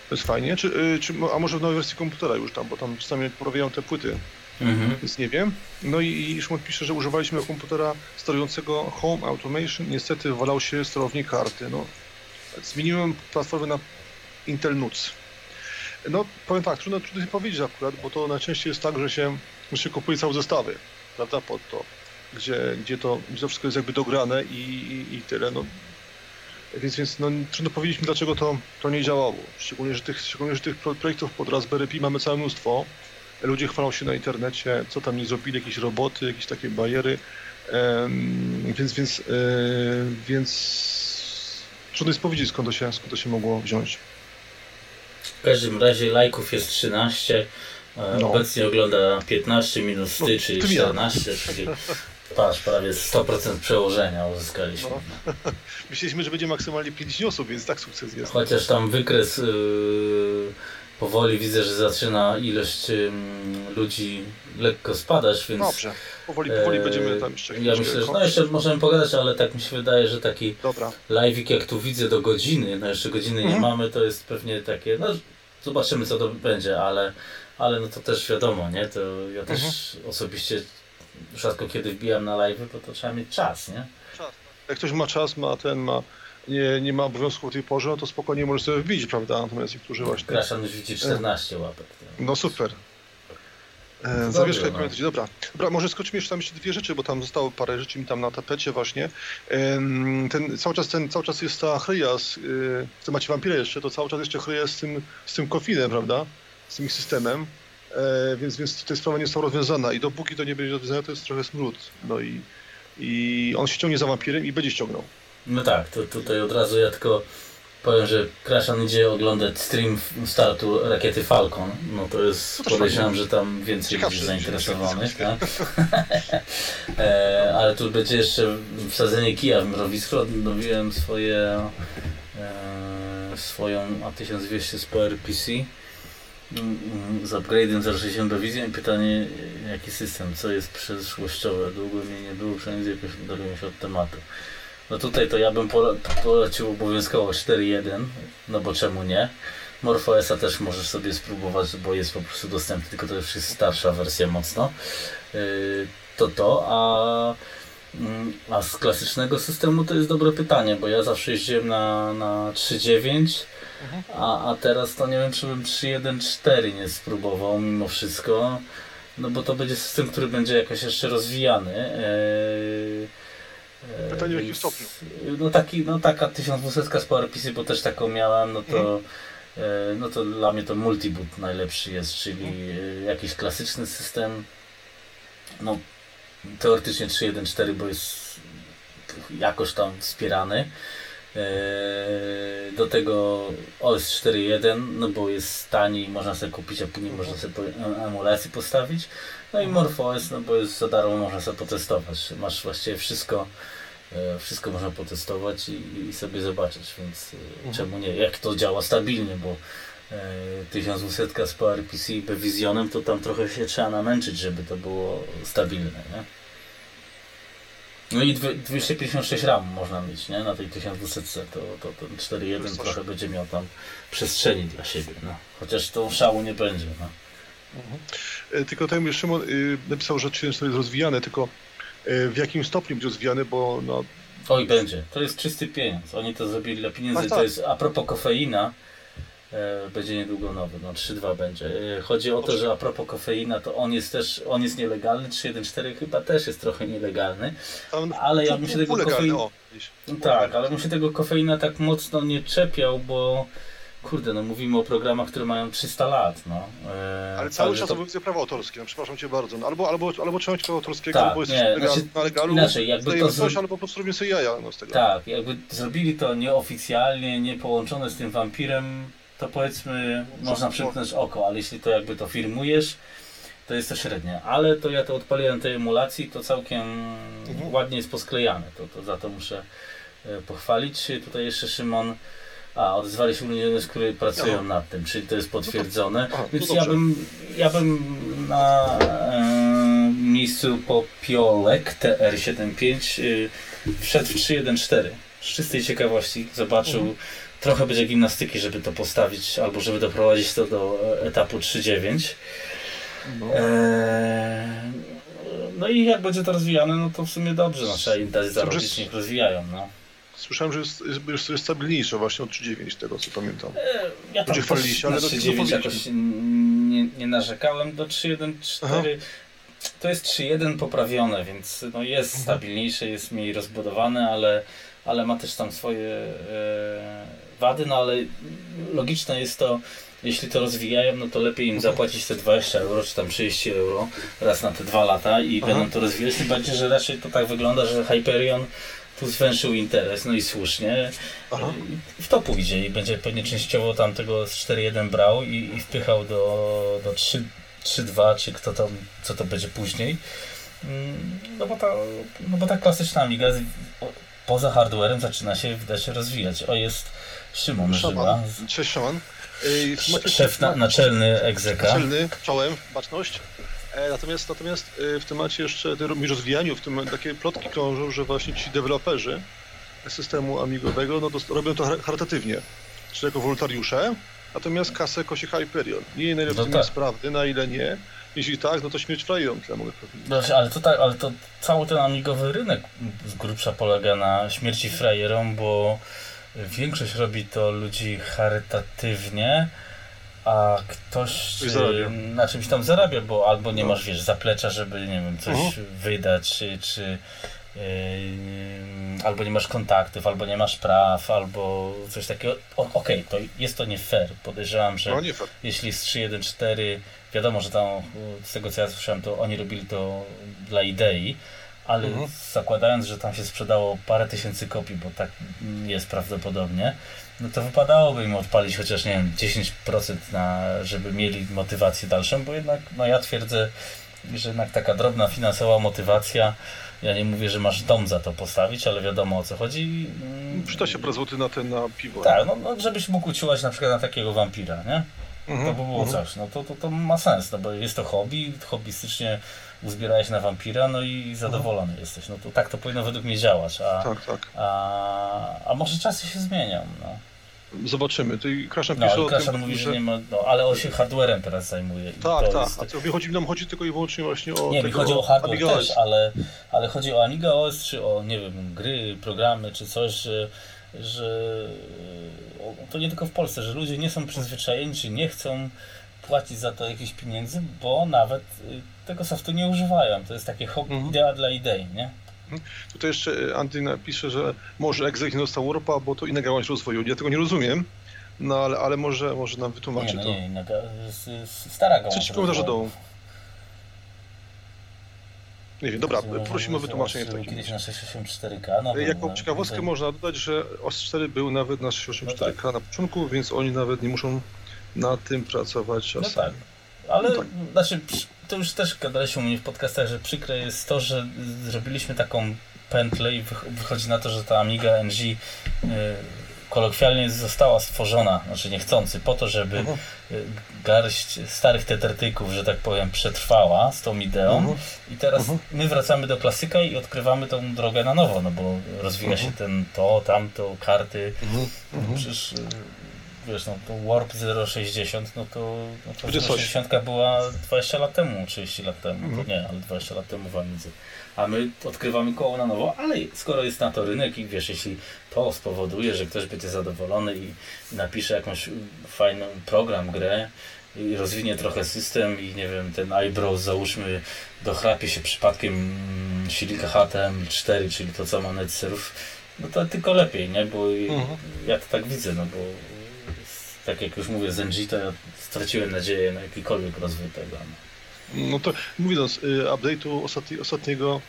To jest fajnie. Czy, y, czy, a może w nowej wersji komputera już tam, bo tam czasami poprawiają te płyty. Mhm. Więc nie wiem. No i, i Szymon pisze, że używaliśmy komputera sterującego Home Automation. Niestety walał się sterownik karty. No, zmieniłem platformę na Intel NUC. No, powiem tak, trudno, trudno się powiedzieć akurat, bo to najczęściej jest tak, że się, że się kupuje całe zestawy, prawda, pod to, gdzie, gdzie, to, gdzie to wszystko jest jakby dograne i, i, i tyle. No, więc, więc no, trudno powiedzieć mi, dlaczego to, to nie działało. Szczególnie że, tych, szczególnie, że tych projektów pod Raspberry Pi mamy całe mnóstwo. Ludzie chwalą się na internecie, co tam nie zrobili, jakieś roboty, jakieś takie bariery. Um, więc, więc, yy, więc trudno jest powiedzieć, skąd to, się, skąd to się mogło wziąć. W każdym razie lajków jest 13. E, no. Obecnie ogląda 15 minus ty, no, czyli 14, czyli patrz, prawie 100% przełożenia uzyskaliśmy. No. Myśleliśmy, że będzie maksymalnie 50 osób, więc tak sukces jest. Chociaż tam wykres yy, powoli widzę, że zaczyna ilość yy, ludzi lekko spadać, więc... Dobrze, powoli, powoli yy, będziemy tam jeszcze... Ja myślę, że no jeszcze możemy pogadać, ale tak mi się wydaje, że taki Dobra. live'ik jak tu widzę do godziny, no jeszcze godziny mhm. nie mamy, to jest pewnie takie, no zobaczymy co to będzie, ale, ale no to też wiadomo, nie, to ja też mhm. osobiście rzadko kiedy wbijam na live, bo to trzeba mieć czas, nie? Czas. Jak ktoś ma czas, ma ten, ma nie, nie ma obowiązku o tej porze, no to spokojnie może sobie wbić, prawda? Natomiast niektórzy właśnie... Kraszan już widzi 14 łapek. No super. E, Zawieszka no. Dobra. Dobra, może skoczymy jeszcze tam jeszcze dwie rzeczy, bo tam zostało parę rzeczy mi tam na tapecie właśnie. Ten, cały czas ten, cały czas jest ta chryja, z, e, co macie wampirę jeszcze, to cały czas jeszcze chryja z tym, z tym kofinem, prawda? Z tym systemem. E, więc, więc tutaj sprawa nie została rozwiązana i dopóki to nie będzie rozwiązane, to jest trochę smród. No i, i on się ciągnie za wampirem i będzie ściągnął. No tak, to tutaj od razu ja tylko powiem, że Kraszan idzie oglądać stream startu rakiety Falcon. No to jest, no podejrzewam, że tam więcej ludzi zainteresowanych. Tak? e, ale tu będzie jeszcze wsadzenie kija w mrowisko. Dobiłem swoje e, swoją A1200 z PowerPC z upgrade'em 060 do Vision pytanie, jaki system, co jest przyszłościowe. Długo mnie nie było, przynajmniej jakoś dowiemy się od tematu. No tutaj to ja bym polecił obowiązkowo 4.1, no bo czemu nie? MorphOSa też możesz sobie spróbować, bo jest po prostu dostępny, tylko to już jest starsza wersja mocno. Yy, to to, a, mm, a z klasycznego systemu to jest dobre pytanie, bo ja zawsze jeździłem na, na 3.9 a, a teraz to nie wiem, czy bym 3.1.4 nie spróbował mimo wszystko. No bo to będzie system, który będzie jakoś jeszcze rozwijany. Eee, Pytanie w jakim stopniu? No, taki, no taka 1200 z PowerPC, bo też taką miałem, no to, hmm. no to dla mnie to multiboot najlepszy jest, czyli hmm. jakiś klasyczny system. No teoretycznie 3.1.4, bo jest jakoś tam wspierany. Eee, do tego OS 4.1, no bo jest tani, można sobie kupić, a później można sobie emulację postawić. No i. MorphOS, no bo jest za darmo, można sobie potestować. Masz właściwie wszystko, e, wszystko można potestować i, i sobie zobaczyć, więc e, mhm. czemu nie? Jak to działa stabilnie, bo 1200 z PowerPC i Visionem, to tam trochę się trzeba namęczyć, żeby to było stabilne, nie? No i 256 RAM można mieć, nie? Na tej 1200 to, to ten 4.1 trochę będzie miał tam przestrzeni dla siebie, no. Chociaż to szału nie będzie, no. Mhm. E, tylko tutaj Szymon y, napisał, że 3.4 jest rozwijane, tylko y, w jakim stopniu będzie rozwijane, bo no... Oj, będzie. To jest czysty pieniądz. Oni to zrobili dla pieniędzy. Tak, tak. To jest a propos kofeina, E, będzie niedługo nowy, no 3.2 będzie. E, chodzi o to, że a propos kofeina, to on jest też, on jest nielegalny, 3.1.4 chyba też jest trochę nielegalny, ale ja bym się tego kofeina... Tak, ale bym się tego kofeina tak mocno nie czepiał, bo kurde, no mówimy o programach, które mają 300 lat, no. E, Ale cały czas to... obowiązuje prawo autorskie, no, przepraszam cię bardzo. No, albo, albo, albo trzeba mieć prawo autorskiego, tak, albo nie, legal, znaczy, legalu, inaczej, jakby to coś, albo po prostu robimy sobie jaja no, z tego. Tak, jakby zrobili to nieoficjalnie, nie połączone z tym wampirem, to powiedzmy, można przymknąć oko, ale jeśli to jakby to firmujesz, to jest to średnie. Ale to ja to odpaliłem tej emulacji, to całkiem mhm. ładnie jest posklejane. To, to za to muszę e, pochwalić. Tutaj jeszcze Szymon. A, odzwali się ludzie, którzy pracują Aha. nad tym, czyli to jest potwierdzone. No to, aha, Więc ja bym, ja bym na e, miejscu Popiolek TR75 y, wszedł w 314. Z czystej ciekawości zobaczył mhm. Trochę będzie gimnastyki, żeby to postawić, albo żeby doprowadzić to do etapu 3.9. No. Eee, no i jak będzie to rozwijane, no to w sumie dobrze, no trzeba im dać zarobić, niech rozwijają, no. Słyszałem, że jest, jest, jest stabilniejsze właśnie od 3.9 tego co pamiętam. Eee, ja tam chwalili się, ale na 3.9 jakoś nie, nie narzekałem do 3.1.4. To jest 3.1 poprawione, więc no jest mhm. stabilniejsze, jest mniej rozbudowane, ale, ale ma też tam swoje e, wady, no ale logiczne jest to, jeśli to rozwijają, no to lepiej im zapłacić te 20 euro, czy tam 30 euro raz na te dwa lata i Aha. będą to rozwijać. Tym bardziej, że raczej to tak wygląda, że Hyperion tu zwęszył interes, no i słusznie. Aha. W to pójdzie i będzie pewnie częściowo tam tego z 4.1 brał i, i wpychał do, do 3.2, czy kto tam, co to będzie później. Mm, no bo ta, no bo ta klasyczna Amiga poza hardwarem zaczyna się widać rozwijać. O, jest Szymon Żywa. Cześć Szymon. Szef na, naczelny egzeka. Naczelny, czołem, baczność. E, natomiast, natomiast e, w temacie jeszcze mi rozwijaniu, w tym takie plotki krążą, że właśnie ci deweloperzy systemu amigowego no, to, robią to charytatywnie, czyli jako wolontariusze, natomiast kasę kosi Hyperion. Nie na ile no tak. jest prawdy, na ile nie. Jeśli tak, no to śmierć frajerom, tyle mogę powiedzieć. No, ale to tak, ale to cały ten amigowy rynek z grubsza polega na śmierci frajerom, bo Większość robi to ludzi charytatywnie, a ktoś na czymś tam zarabia, bo albo nie no. masz, wiesz, zaplecza, żeby, nie wiem, coś uh-huh. wydać, czy, czy yy, albo nie masz kontaktów, albo nie masz praw, albo coś takiego. Okej, okay, to jest to nie fair. Podejrzewam, że no, jeśli z 3.1.4 wiadomo, że tam z tego co ja słyszałem, to oni robili to dla idei, ale mhm. zakładając, że tam się sprzedało parę tysięcy kopii, bo tak jest prawdopodobnie, no to wypadałoby im odpalić chociaż, nie wiem, 10% na, żeby mieli motywację dalszą, bo jednak, no ja twierdzę, że jednak taka drobna finansowa motywacja, ja nie mówię, że masz dom za to postawić, ale wiadomo o co chodzi. Przyda się parę złoty na ten, na piwo. Tak, no, no żebyś mógł uciłać na przykład na takiego wampira, nie? Mhm. To by było mhm. coś, no to, to, to ma sens, no bo jest to hobby, hobbystycznie uzbierałeś na wampira, no i zadowolony mhm. jesteś. No to tak to powinno według mnie działać. A, tak, tak. A, a może czasy się zmienią. No. Zobaczymy. Ty Kraszan no, pisze o tym, mówi, że... nie ma, no, ale on się hardwarem teraz zajmuje. Tak, tak. Jest... A to chodzi, nam chodzi tylko i wyłącznie właśnie o Nie, mi chodzi o hardware też, ale, ale chodzi o Amiga OS, czy o, nie wiem, gry, programy, czy coś, że, że to nie tylko w Polsce, że ludzie nie są przyzwyczajeni, czy nie chcą płacić za to jakieś pieniędzy, bo nawet y, tego softu nie używają. To jest takie hobby, mhm. idea dla idei, nie? Mhm. Tutaj jeszcze y, Andy napisze, że może Exec nie dostał Europa, bo to inna gałąź rozwoju. Ja tego nie rozumiem, no ale, ale może, może nam wytłumaczy nie, no, nie, inna, stara gałąź Trzeci komentarz dołu. Nie wiem, dobra, prosimy o wytłumaczenie w takim Kiedyś na 684K. No, jako ciekawostkę no, można dodać, że OS4 był nawet na 684K no tak. na początku, więc oni nawet nie muszą na tym pracować czasem. No tak, ale no tak. znaczy to już też gadaliśmy u mnie w podcastach, że przykre jest to, że zrobiliśmy taką pętlę i wychodzi na to, że ta Amiga NG y, kolokwialnie została stworzona, znaczy niechcący, po to, żeby uh mhm. -huh. garść starych tetertyków, że tak powiem, przetrwała z tą ideą uh -huh. i teraz uh mhm. -huh. my wracamy do klasyka i odkrywamy tą drogę na nowo, no bo rozwija się mhm. ten to, tamto, karty, przecież y, wiesz, no to Warp 060, no to, no to 060 była 20 lat temu, 30 lat temu, mm. to nie, ale 20 lat temu w Amidze. A my odkrywamy koło na nowo, ale skoro jest na to rynek i wiesz, jeśli to spowoduje, że ktoś będzie zadowolony i napisze jakąś fajny program, grę, i rozwinie trochę system i nie wiem, ten eyebrow załóżmy dochrapie się przypadkiem silnika HTML4, czyli to co ma NetSurf, no to tylko lepiej, nie? Bo mhm. ja to tak widzę, no bo tak jak już mówię z NG, to ja straciłem nadzieję na jakikolwiek rozwój tego. No, to mówiąc, y, update'u ostatni, ostatniego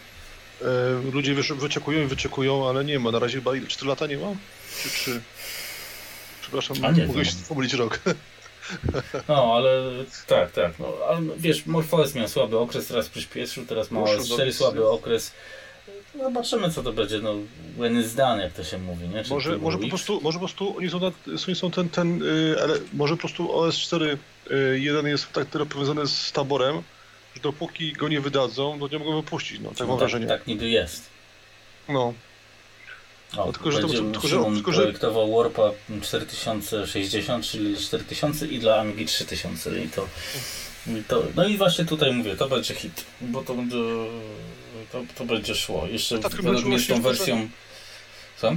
y, ludzie wyczekują i wyczekują, ale nie ma. Na razie chyba 4 lata nie ma? Czy 3? Przepraszam, mogę się pomylić rok. No, ale tak, tak. No, ale wiesz, Morpheus miał słaby okres, teraz przyspieszył, teraz ma OS4 słaby okres. Zobaczymy, co to będzie, no, when is done, jak to się mówi, nie? Czy może, może po prostu, może po prostu oni są, oni są ten, ten ale może po prostu OS4 jeden jest tak tyle powiązany z taborem, że dopóki go nie wydadzą, to nie mogą wypuścić, no, tak no, mam tak, wrażenie. Tak niby jest. No. O, no, tylko, że to, tylko, że, tylko, że... projektował Warpa 4060, czyli 4000 i dla Amigi 3000 i to, to, no i właśnie tutaj mówię, to będzie hit, bo to będzie, to, to będzie szło. Jeszcze no tak, mnie z tą wersją... Co?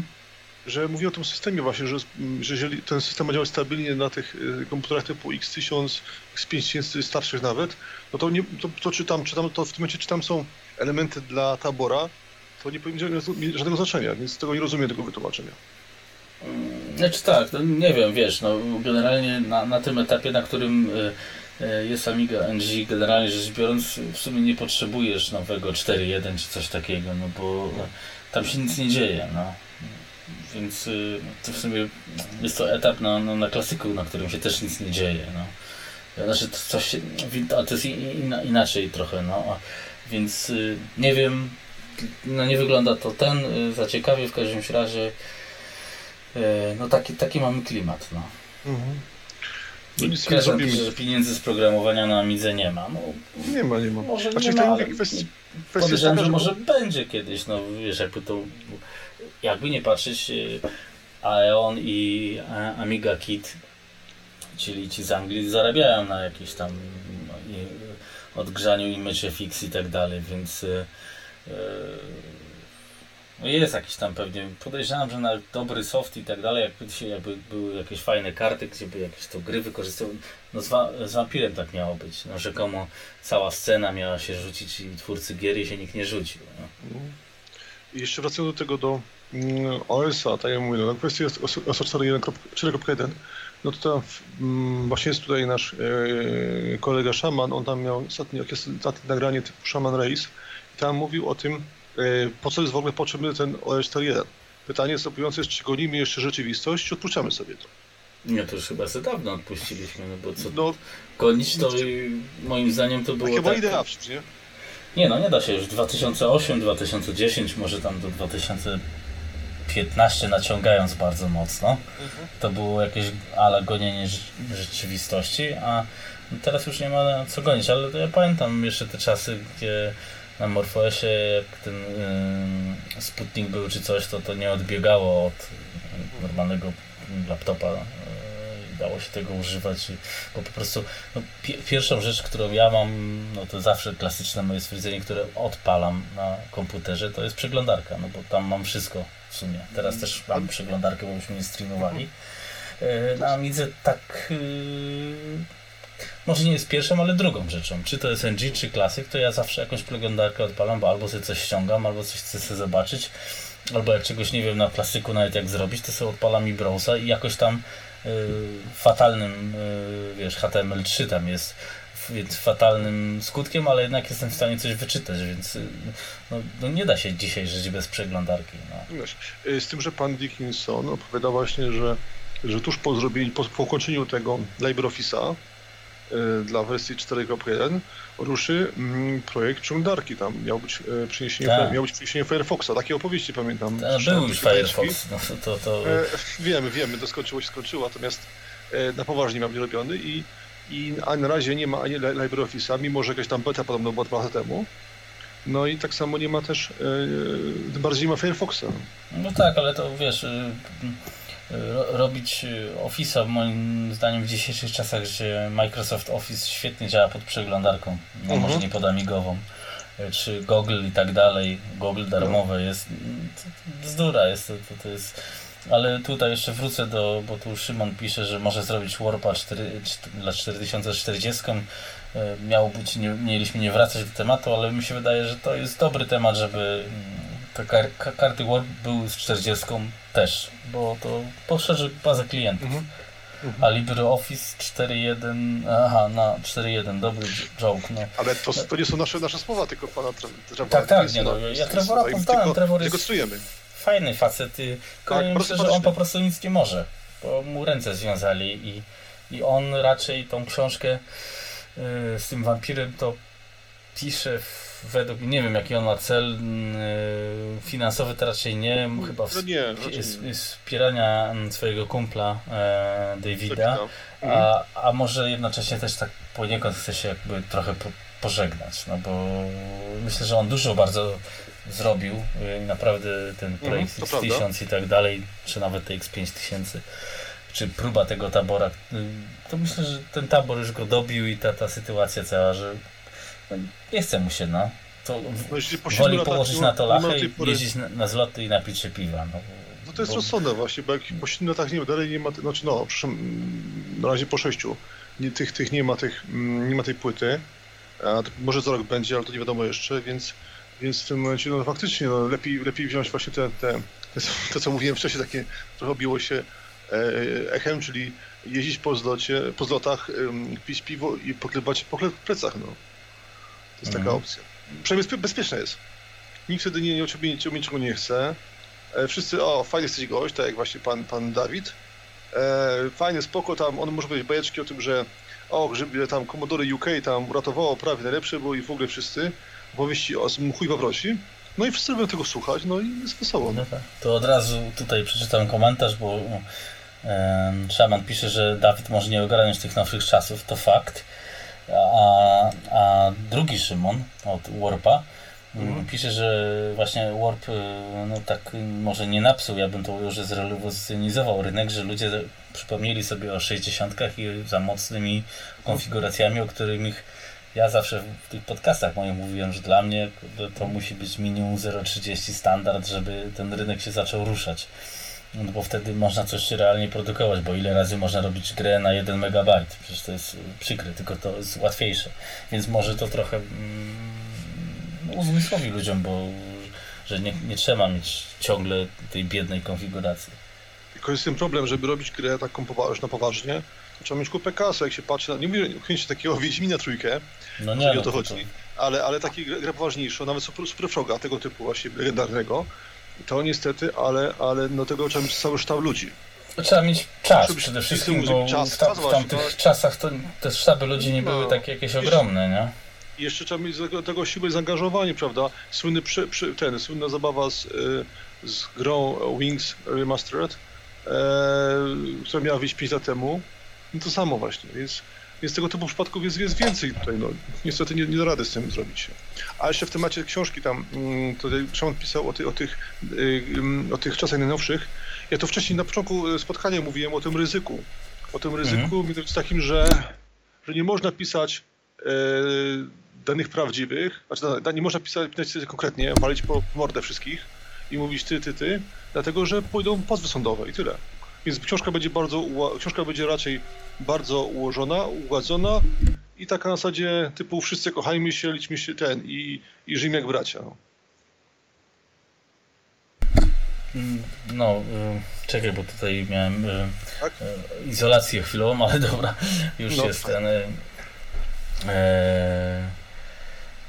Że mówię o tym systemie właśnie, że, że jeżeli ten system ma działać stabilnie na tych y, komputerach typu X1000, X5000 starszych nawet, no to, nie, to, to czytam, czytam, to w tym momencie czy tam są elementy dla tabora, to nie powinno mieć żadnego znaczenia, więc tego nie rozumiem tego wytłumaczenia. Znaczy tak, no nie wiem, wiesz, no generalnie na, na tym etapie, na którym y, y, jest Amiga NG, generalnie rzecz biorąc, w sumie nie potrzebujesz nowego 4.1 czy coś takiego, no bo tam się nic nie dzieje, no. Więc y, to w sumie jest to etap na, na, na klasyku, na którym się też nic nie dzieje, no. Znaczy, to coś się, to jest inaczej trochę, no. Więc nie wiem, no nie wygląda to ten y, za ciekawie, w każdym razie y, no taki, taki mamy klimat, no. Mhm. No nic nie zrobimy. że pieniędzy z programowania na Amidze nie ma. No, nie ma, nie ma. Może znaczy, nie ma, ale kwestii, podejrzewam, że może będzie kiedyś, no wiesz, jakby to, jakby nie patrzeć, y, Aeon i Amiga Kit, czyli ci z Anglii zarabiają na jakieś tam odgrzaniu image FX i tak dalej, więc no jest jakiś tam pewnie, podejrzewam, że na dobry soft i tak dalej, jakby, dzisiaj, jakby były jakieś fajne karty, gdzie by jakieś to gry wykorzystywały, no z, wa z tak miało być, no rzekomo cała scena miała się rzucić i twórcy gier i się nikt nie rzucił. No. I jeszcze wracając do tego, do mm, OS-a, tak jak mówię, no, kwestia jest OS 4.1, no to tam mm, właśnie jest tutaj nasz e, kolega Szaman, on tam miał ostatnie, ostatnie nagranie typu Shaman Race, tam mówił o tym, e, po co jest w ogóle potrzebny ten OS4.1. Pytanie następujące jest, czy gonimy jeszcze rzeczywistość, czy odpuszczamy sobie to? Nie, to już chyba za dawno odpuściliśmy, no bo co no, gonić to moim zdaniem to było chyba tak... idea przecież, nie? Nie, no nie da się już 2008, 2010, może tam do 2015 naciągając bardzo mocno. Mhm. To było jakieś ale gonienie rzeczywistości, a teraz już nie ma co gonić, ale ja pamiętam jeszcze te czasy, gdzie na Morfoesie, jak ten yy, Sputnik był czy coś, to to nie odbiegało od normalnego laptopa. Yy, dało się tego używać, bo po prostu no, pi pierwszą rzecz, którą ja mam, no to zawsze klasyczne moje stwierdzenie, które odpalam na komputerze, to jest przeglądarka, no bo tam mam wszystko w sumie. Teraz też mam przeglądarkę, bo byśmy nie streamowali. Yy, na Amidze tak może nie jest pierwszą, ale drugą rzeczą. Czy to jest NG, czy klasyk, to ja zawsze jakąś przeglądarkę odpalam, bo albo sobie coś ściągam, albo coś chcę sobie zobaczyć, albo jak czegoś nie wiem na klasyku nawet jak zrobić, to sobie odpalam i browsa i jakoś tam y, fatalnym, y, wiesz, HTML3 tam jest więc fatalnym skutkiem, ale jednak jestem w stanie coś wyczytać, więc y, no, no nie da się dzisiaj żyć bez przeglądarki. No. Z tym, że pan Dickinson opowiada właśnie, że, że tuż po zrobieniu, po, po ukończeniu tego LibreOffice'a, dla wersji 4.1 ruszy mm, projekt przeglądarki. Tam miał być e, przeniesienie, tak. miał być przeniesienie Firefoxa. Takie opowieści pamiętam. Ta, był już Firefox. No, to, to... E, wiemy, wiemy, to skończyło się skończyło, natomiast na poważnie miał być robiony i, i na razie nie ma ani LibreOffice'a, mimo że jakaś tam beta podobno była dwa lata temu. No i tak samo nie ma też, tym bardziej nie ma Firefoxa. No tak, ale to wiesz, robić y, Office'a moim zdaniem w dzisiejszych czasach, gdzie Microsoft Office świetnie działa pod przeglądarką, no może mhm. nie pod amigową, y, czy Google i tak dalej, Google darmowe jest, bzdura jest, to, to jest ale tutaj jeszcze wrócę do, bo tu Szymon pisze, że może zrobić Warpa 4, dla 4040. Y, miało być, nie, mieliśmy nie wracać do tematu, ale mi się wydaje, że to jest dobry temat, żeby mm, te kar karty Warp były z 40 też, bo to poszerzy bazę klientów. Mhm. mhm. a LibreOffice 4.1, aha, na 4.1 dobry joke, no. Ale to, to nie są nasze, nasze słowa, tylko pana Trevora. Tak, tak, nie no, ja Trevora poznałem, Trevor jest fajny facet, tylko tak, myślę, że on po prostu nic nie może, bo mu ręce związali i, i on raczej tą książkę yy, z tym wampirem to pisze według, nie wiem jaki on ma cel yy, finansowy, to raczej nie, chyba w, no nie, wspierania swojego kumpla e, Davida, a, a może jednocześnie też tak poniekąd chce się jakby trochę po, pożegnać, no bo myślę, że on dużo bardzo zrobił y, i naprawdę ten mhm, projekt mm, X1000 i tak dalej, czy nawet te X5000 czy próba tego tabora, y, to myślę, że ten tabor już go dobił i ta, ta sytuacja cała, że no, nie chce mu się, no. To no, woli położyć na to lachę i pory... jeździć na, na, zloty i napić się piwa. No, no to jest bo... rozsądne właśnie, bo jak po 7 latach nie ma, dalej nie ma, znaczy no, przepraszam, na razie po 6, nie, tych, tych nie ma tych, mm, nie ma tej płyty, a może za rok będzie, ale to nie wiadomo jeszcze, więc, więc w tym momencie no faktycznie no, lepiej, lepiej wziąć właśnie te, te, te, to co mówiłem wcześniej, takie trochę obiło się e, echem, czyli jeździć po zlocie, po zlotach, pić piwo i poklewać po plecach, no jest taka mhm. opcja. Przynajmniej bezpieczna jest. Nikt wtedy nie, nie, ciebie, ciebie niczego nie chce. E, wszyscy, o, fajny jesteś gość, tak jak właśnie pan, pan Dawid. E, fajny, spoko, tam on może powiedzieć bajeczki o tym, że o, że tam Commodore UK tam uratowało prawie najlepsze, bo i w ogóle wszyscy powieści o chuj wawroci. No i wszyscy robią tego słuchać, no i jest wesoło. No. tak. To od razu tutaj przeczytam komentarz, bo e, Szaman pisze, że Dawid może nie ogarniać tych nowszych czasów, to fakt. A, a drugi Szymon od Warpa mhm. pisze, że właśnie Warp y, no tak może nie napsuł, ja bym to ujął, że zrewolucjonizował rynek, że ludzie przypomnieli sobie o 60 i za mocnymi konfiguracjami, o których ja zawsze w tych podcastach moich mówiłem, że dla mnie to musi być minimum 0,30 standard, żeby ten rynek się zaczął ruszać. No bo wtedy można coś realnie produkować, bo ile razy można robić grę na 1 megabajt? Przecież to jest przykre, tylko to jest łatwiejsze. Więc może to trochę mm, uzmysłowi ludziom, bo że nie, nie trzeba mieć ciągle tej biednej konfiguracji. Tylko jest ten problem, żeby robić grę taką już na poważnie, trzeba mieć kupę kasy, jak się patrzy na... Nie mówię chęci takiego Wiedźmina trójkę, no nie, no, o to chodzi, to... ale, ale taki grę poważniejszą, nawet Super, Super Froga, tego typu właśnie legendarnego, to niestety, ale, ale no tego trzeba mieć cały sztab ludzi. Trzeba mieć czas Trzeba przede wszystkim, bo czas, w, ta, w tamtych właśnie, czasach to te sztaby ludzi nie no, były takie jakieś ogromne, nie? Jeszcze trzeba mieć do tego siłę i zaangażowanie, prawda? Słynny przy, przy, ten, słynna zabawa z, y, z grą Wings Remastered, e, która miała wyjść 5 lat temu. No to samo właśnie, więc więc tego typu przypadków jest, jest więcej tutaj. No. Niestety nie, nie da rady z tym zrobić. A jeszcze w temacie książki tam, mm, tutaj Szymon pisał o, ty, o, tych, o tych czasach najnowszych. Ja to wcześniej na początku spotkania mówiłem o tym ryzyku. O tym ryzyku, mhm. takim, że, że nie można pisać e, danych prawdziwych, znaczy nie można pisać, pisać konkretnie, walić po mordę wszystkich i mówić ty, ty, ty, dlatego że pójdą pozwy sądowe i tyle. Więc książka będzie bardzo, książka będzie raczej bardzo ułożona, ugładzona i taka na zasadzie typu wszyscy kochajmy się, liczmy się ten i, i żyjmy jak bracia. No, mm, no y, czekaj, bo tutaj miałem y, tak? y, izolację chwilową, ale dobra, już no, jest ten...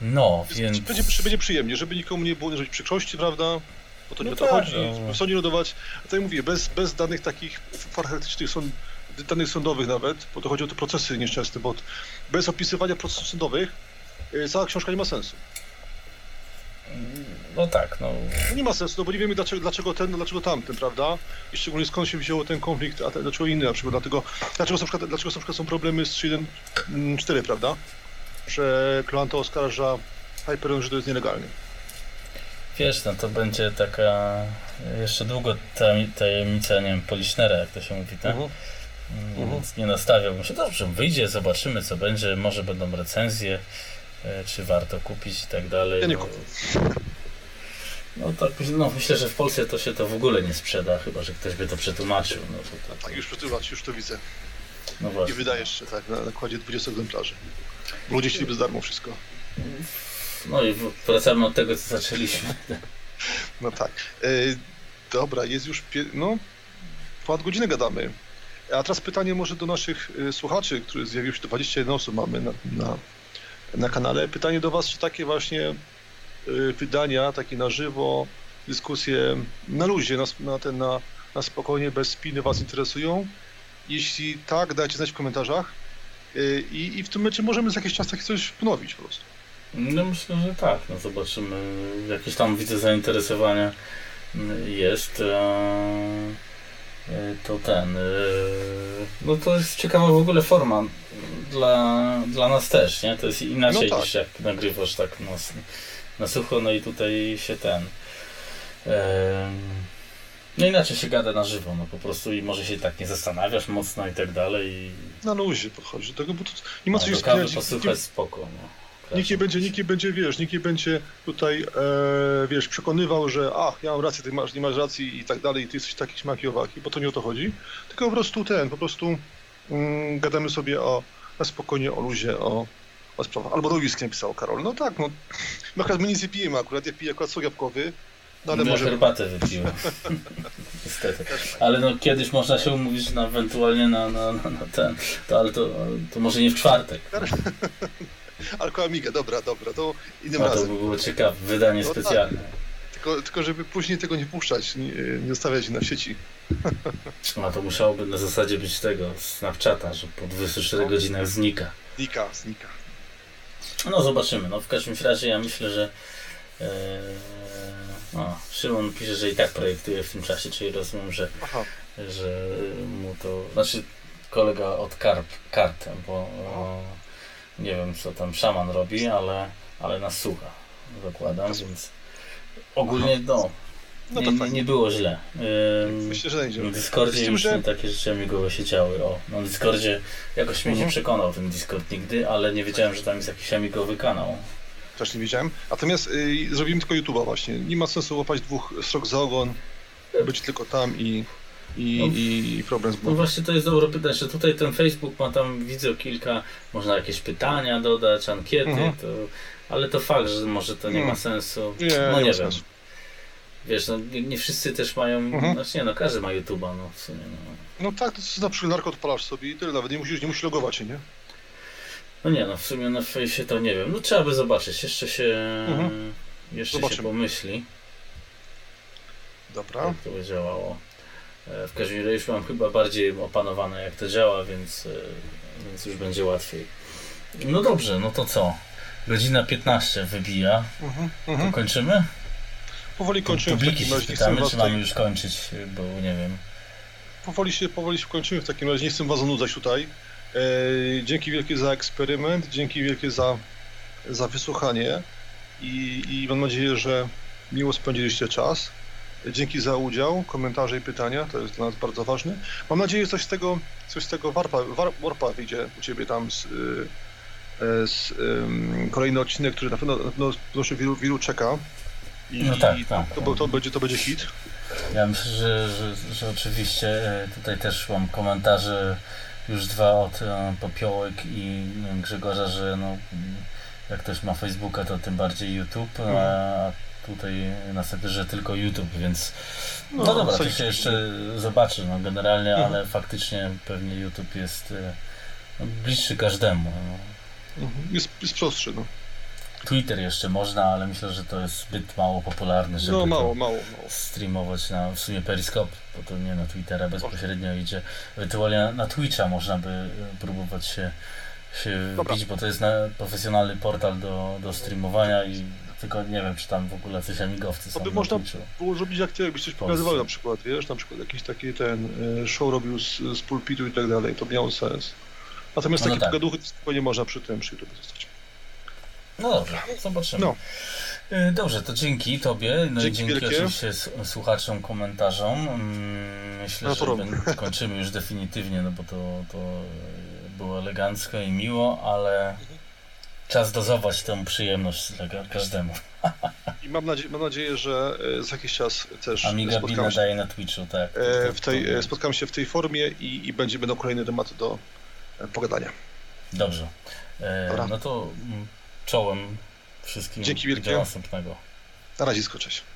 no, więc... Będzie, będzie przyjemnie, żeby nikomu nie było zrobić przykrości, prawda? bo to nie no o to tak, chodzi. No. W sądzie lodować, tak jak mówię, bez, bez danych takich charakterystycznych sąd, danych sądowych nawet, bo to chodzi o te procesy nieszczęsne, bo bez opisywania procesów sądowych cała książka nie ma sensu. No tak, no. no. Nie ma sensu, no bo nie wiemy dlaczego, dlaczego ten, dlaczego tamten, prawda? I szczególnie skąd się wziął ten konflikt, a ten, dlaczego inny na przykład, dlatego, dlaczego na przykład, dlaczego na przykład są problemy z 3.1.4, mm, prawda? Że Klanta oskarża Hyperion, że to jest nielegalnie. Wiesz, no to będzie taka jeszcze długo tajemnica, nie wiem, Policznera, jak to się mówi, tak? Uh -huh. Więc nie nastawiałbym się. Dobrze, wyjdzie, zobaczymy co będzie, może będą recenzje, czy warto kupić i tak dalej. Ja nie kupię. No tak, no myślę, że w Polsce to się to w ogóle nie sprzeda, chyba że ktoś by to przetłumaczył. No to tak. tak, już przetłumaczył, już to widzę. No właśnie. I wydaje jeszcze tak, na nakładzie 20 egzemplarzy. Ludzie chcieliby za darmo wszystko. No i wracamy od tego, co zaczęliśmy. No tak. E, dobra, jest już. No, ponad godzinę gadamy. A teraz pytanie może do naszych y, słuchaczy, którzy zjawiły się, to 21 osób mamy na, na, na kanale. Pytanie do Was, czy takie właśnie y, wydania, takie na żywo, dyskusje na luzie, na, na, ten, na, na spokojnie, bez spiny Was interesują? Jeśli tak, dajcie znać w komentarzach. Y, I, I w tym mecie możemy za jakiś czas takie coś ponowić po prostu. No myślę, że tak. No zobaczymy. Jakieś tam widzę zainteresowania jest. To ten. No to jest ciekawa w ogóle forma dla, dla nas też, nie? To jest inaczej no tak. niż jak nagrywasz tak na, na sucho, no i tutaj się ten. No inaczej się gada na żywo, no po prostu i może się tak nie zastanawiasz mocno i tak dalej. I... Na luzie podchodzi do tego, bo to nie ma co się spinać. posłuchać spoko, no. Nikt nie będzie, nikt nie będzie, wiesz, nikt nie będzie tutaj, e, wiesz, przekonywał, że ach, ja mam rację, ty masz, nie masz racji i tak dalej, ty jesteś taki śmaki owaki, bo to nie o to chodzi. Tylko po prostu ten, po prostu mm, gadamy sobie o, na spokojnie o luzie, o, o sprawach. Albo do whisky napisał Karol. No tak, no, no akurat my nic nie pijemy akurat, ja piję akurat sok jabłkowy, no ale może... herbatę wypiłem. Niestety. Ale no kiedyś można się umówić na ewentualnie na, na, na, na ten. To, ale to, to może nie w czwartek. Alko Amiga, dobra, dobra, to innym A, razem. To by było ciekawe, wydanie no, tak. specjalne. Tak. Tylko, tylko żeby później tego nie puszczać, nie, nie zostawiać na sieci. A to musiałoby na zasadzie być tego, Snapchata, że po 24 no. godzinach znika. Znika, znika. No zobaczymy. No w każdym razie ja myślę, że e, no, Szymon pisze, że i tak projektuje w tym czasie, czyli rozumiem, że, że mu to, znaczy kolega od Karp, Kart, bo o, nie wiem co tam szaman robi, ale, ale nas słucha, zakładam, więc ogólnie no, no nie, nie, nie, było źle. Myślę, że będzie. Na Discordzie już że... takie rzeczy migowe się działy. O, na Discordzie jakoś mnie nie mhm. przekonał ten Discord nigdy, ale nie wiedziałem, że tam jest jakiś amigowy kanał. Też nie wiedziałem. Natomiast y, zrobimy tylko YouTube'a właśnie. Nie ma sensu łapać dwóch strok za ogon, być tylko tam i i, no, i problem z No właśnie to jest dobre pytanie, że tutaj ten Facebook ma tam, widzę kilka, można jakieś pytania dodać, ankiety, mhm. to, ale to fakt, że może to nie ma mm. sensu. Nie, no nie, nie wiem. Sensu. Wiesz, no nie, nie, wszyscy też mają, mhm. znaczy nie no, każdy ma YouTube'a, no w sumie. No, no tak, to na przeglądarkę odpalasz sobie i tyle, nawet nie musisz, nie musisz logować się, nie? No nie no, w sumie na fejsie to nie wiem, no trzeba by zobaczyć, jeszcze się, mhm. jeszcze Zobaczymy. się pomyśli. Dobra. Jak to by działało. E, w każdym razie już mam chyba bardziej opanowane jak to działa, więc, e, więc już będzie łatwiej. No dobrze, no to co? Godzina 15 wybija. Mhm, to mhm. kończymy? Powoli kończymy. Publiki się spytamy, czy mamy już kończyć, bo nie wiem. Powoli się, powoli się kończymy w takim razie. Nie chcę was zanudzać tutaj. E, dzięki wielkie za eksperyment, dzięki wielkie za, za wysłuchanie i, i mam nadzieję, że miło spędziliście czas. Dzięki za udział, komentarze i pytania, to jest dla nas bardzo ważne. Mam nadzieję, że coś z tego, coś z tego warpa, war, warpa wyjdzie u Ciebie tam z, y, z um, kolejny odcinek, który na pewno, na pewno wielu, wielu czeka. I, no tak, tak. To, to, będzie, to będzie hit. Ja myślę, że, że, że oczywiście e, tutaj też mam komentarze już dwa od e, Popiołek i Grzegorza, że no, jak ktoś ma Facebooka, to tym bardziej YouTube, a mhm tutaj na że tylko YouTube, więc no, no dobra, to się jeszcze zobaczy, no generalnie, mhm. ale faktycznie pewnie YouTube jest e, no, bliższy każdemu. No. Jest, jest prostszy, no. Twitter jeszcze można, ale myślę, że to jest zbyt mało popularne, żeby no, mało, mało, mało. streamować na w sumie Periscope, bo to nie na Twittera bezpośrednio idzie. Ewentualnie na Twitcha można by e, próbować się, się wbić, bo to jest na, profesjonalny portal do, do streamowania i tylko nie wiem, czy tam w ogóle coś amigowcy są. To by można było zrobić jak ty, jakbyś coś pokazywał na przykład, wiesz, na przykład jakiś taki ten e, show robił z, z pulpitu i tak dalej, to miało sens. Natomiast no takie tak. pogaduchy spokojnie można przy tym, przy YouTube zostać. No dobrze, zobaczymy. No. E, dobrze, to dzięki Tobie, no dzięki i dzięki wielkie. oczywiście słuchaczom, komentarzom. Mm, myślę, no że kończymy już definitywnie, no bo to, to było elegancko i miło, ale mhm. Czas dozować tę przyjemność każdemu. I mam, nadzie mam nadzieję, że e, za jakiś czas też Amiga Bina się, daje na Twitchu, tak. E, w tej, e, spotkam się w tej formie i, i będzie, będą kolejne tematy do pogadania. Dobrze. E, no to mm, czołem wszystkim Dzięki wielkie. Do następnego. Na razie skoczyć.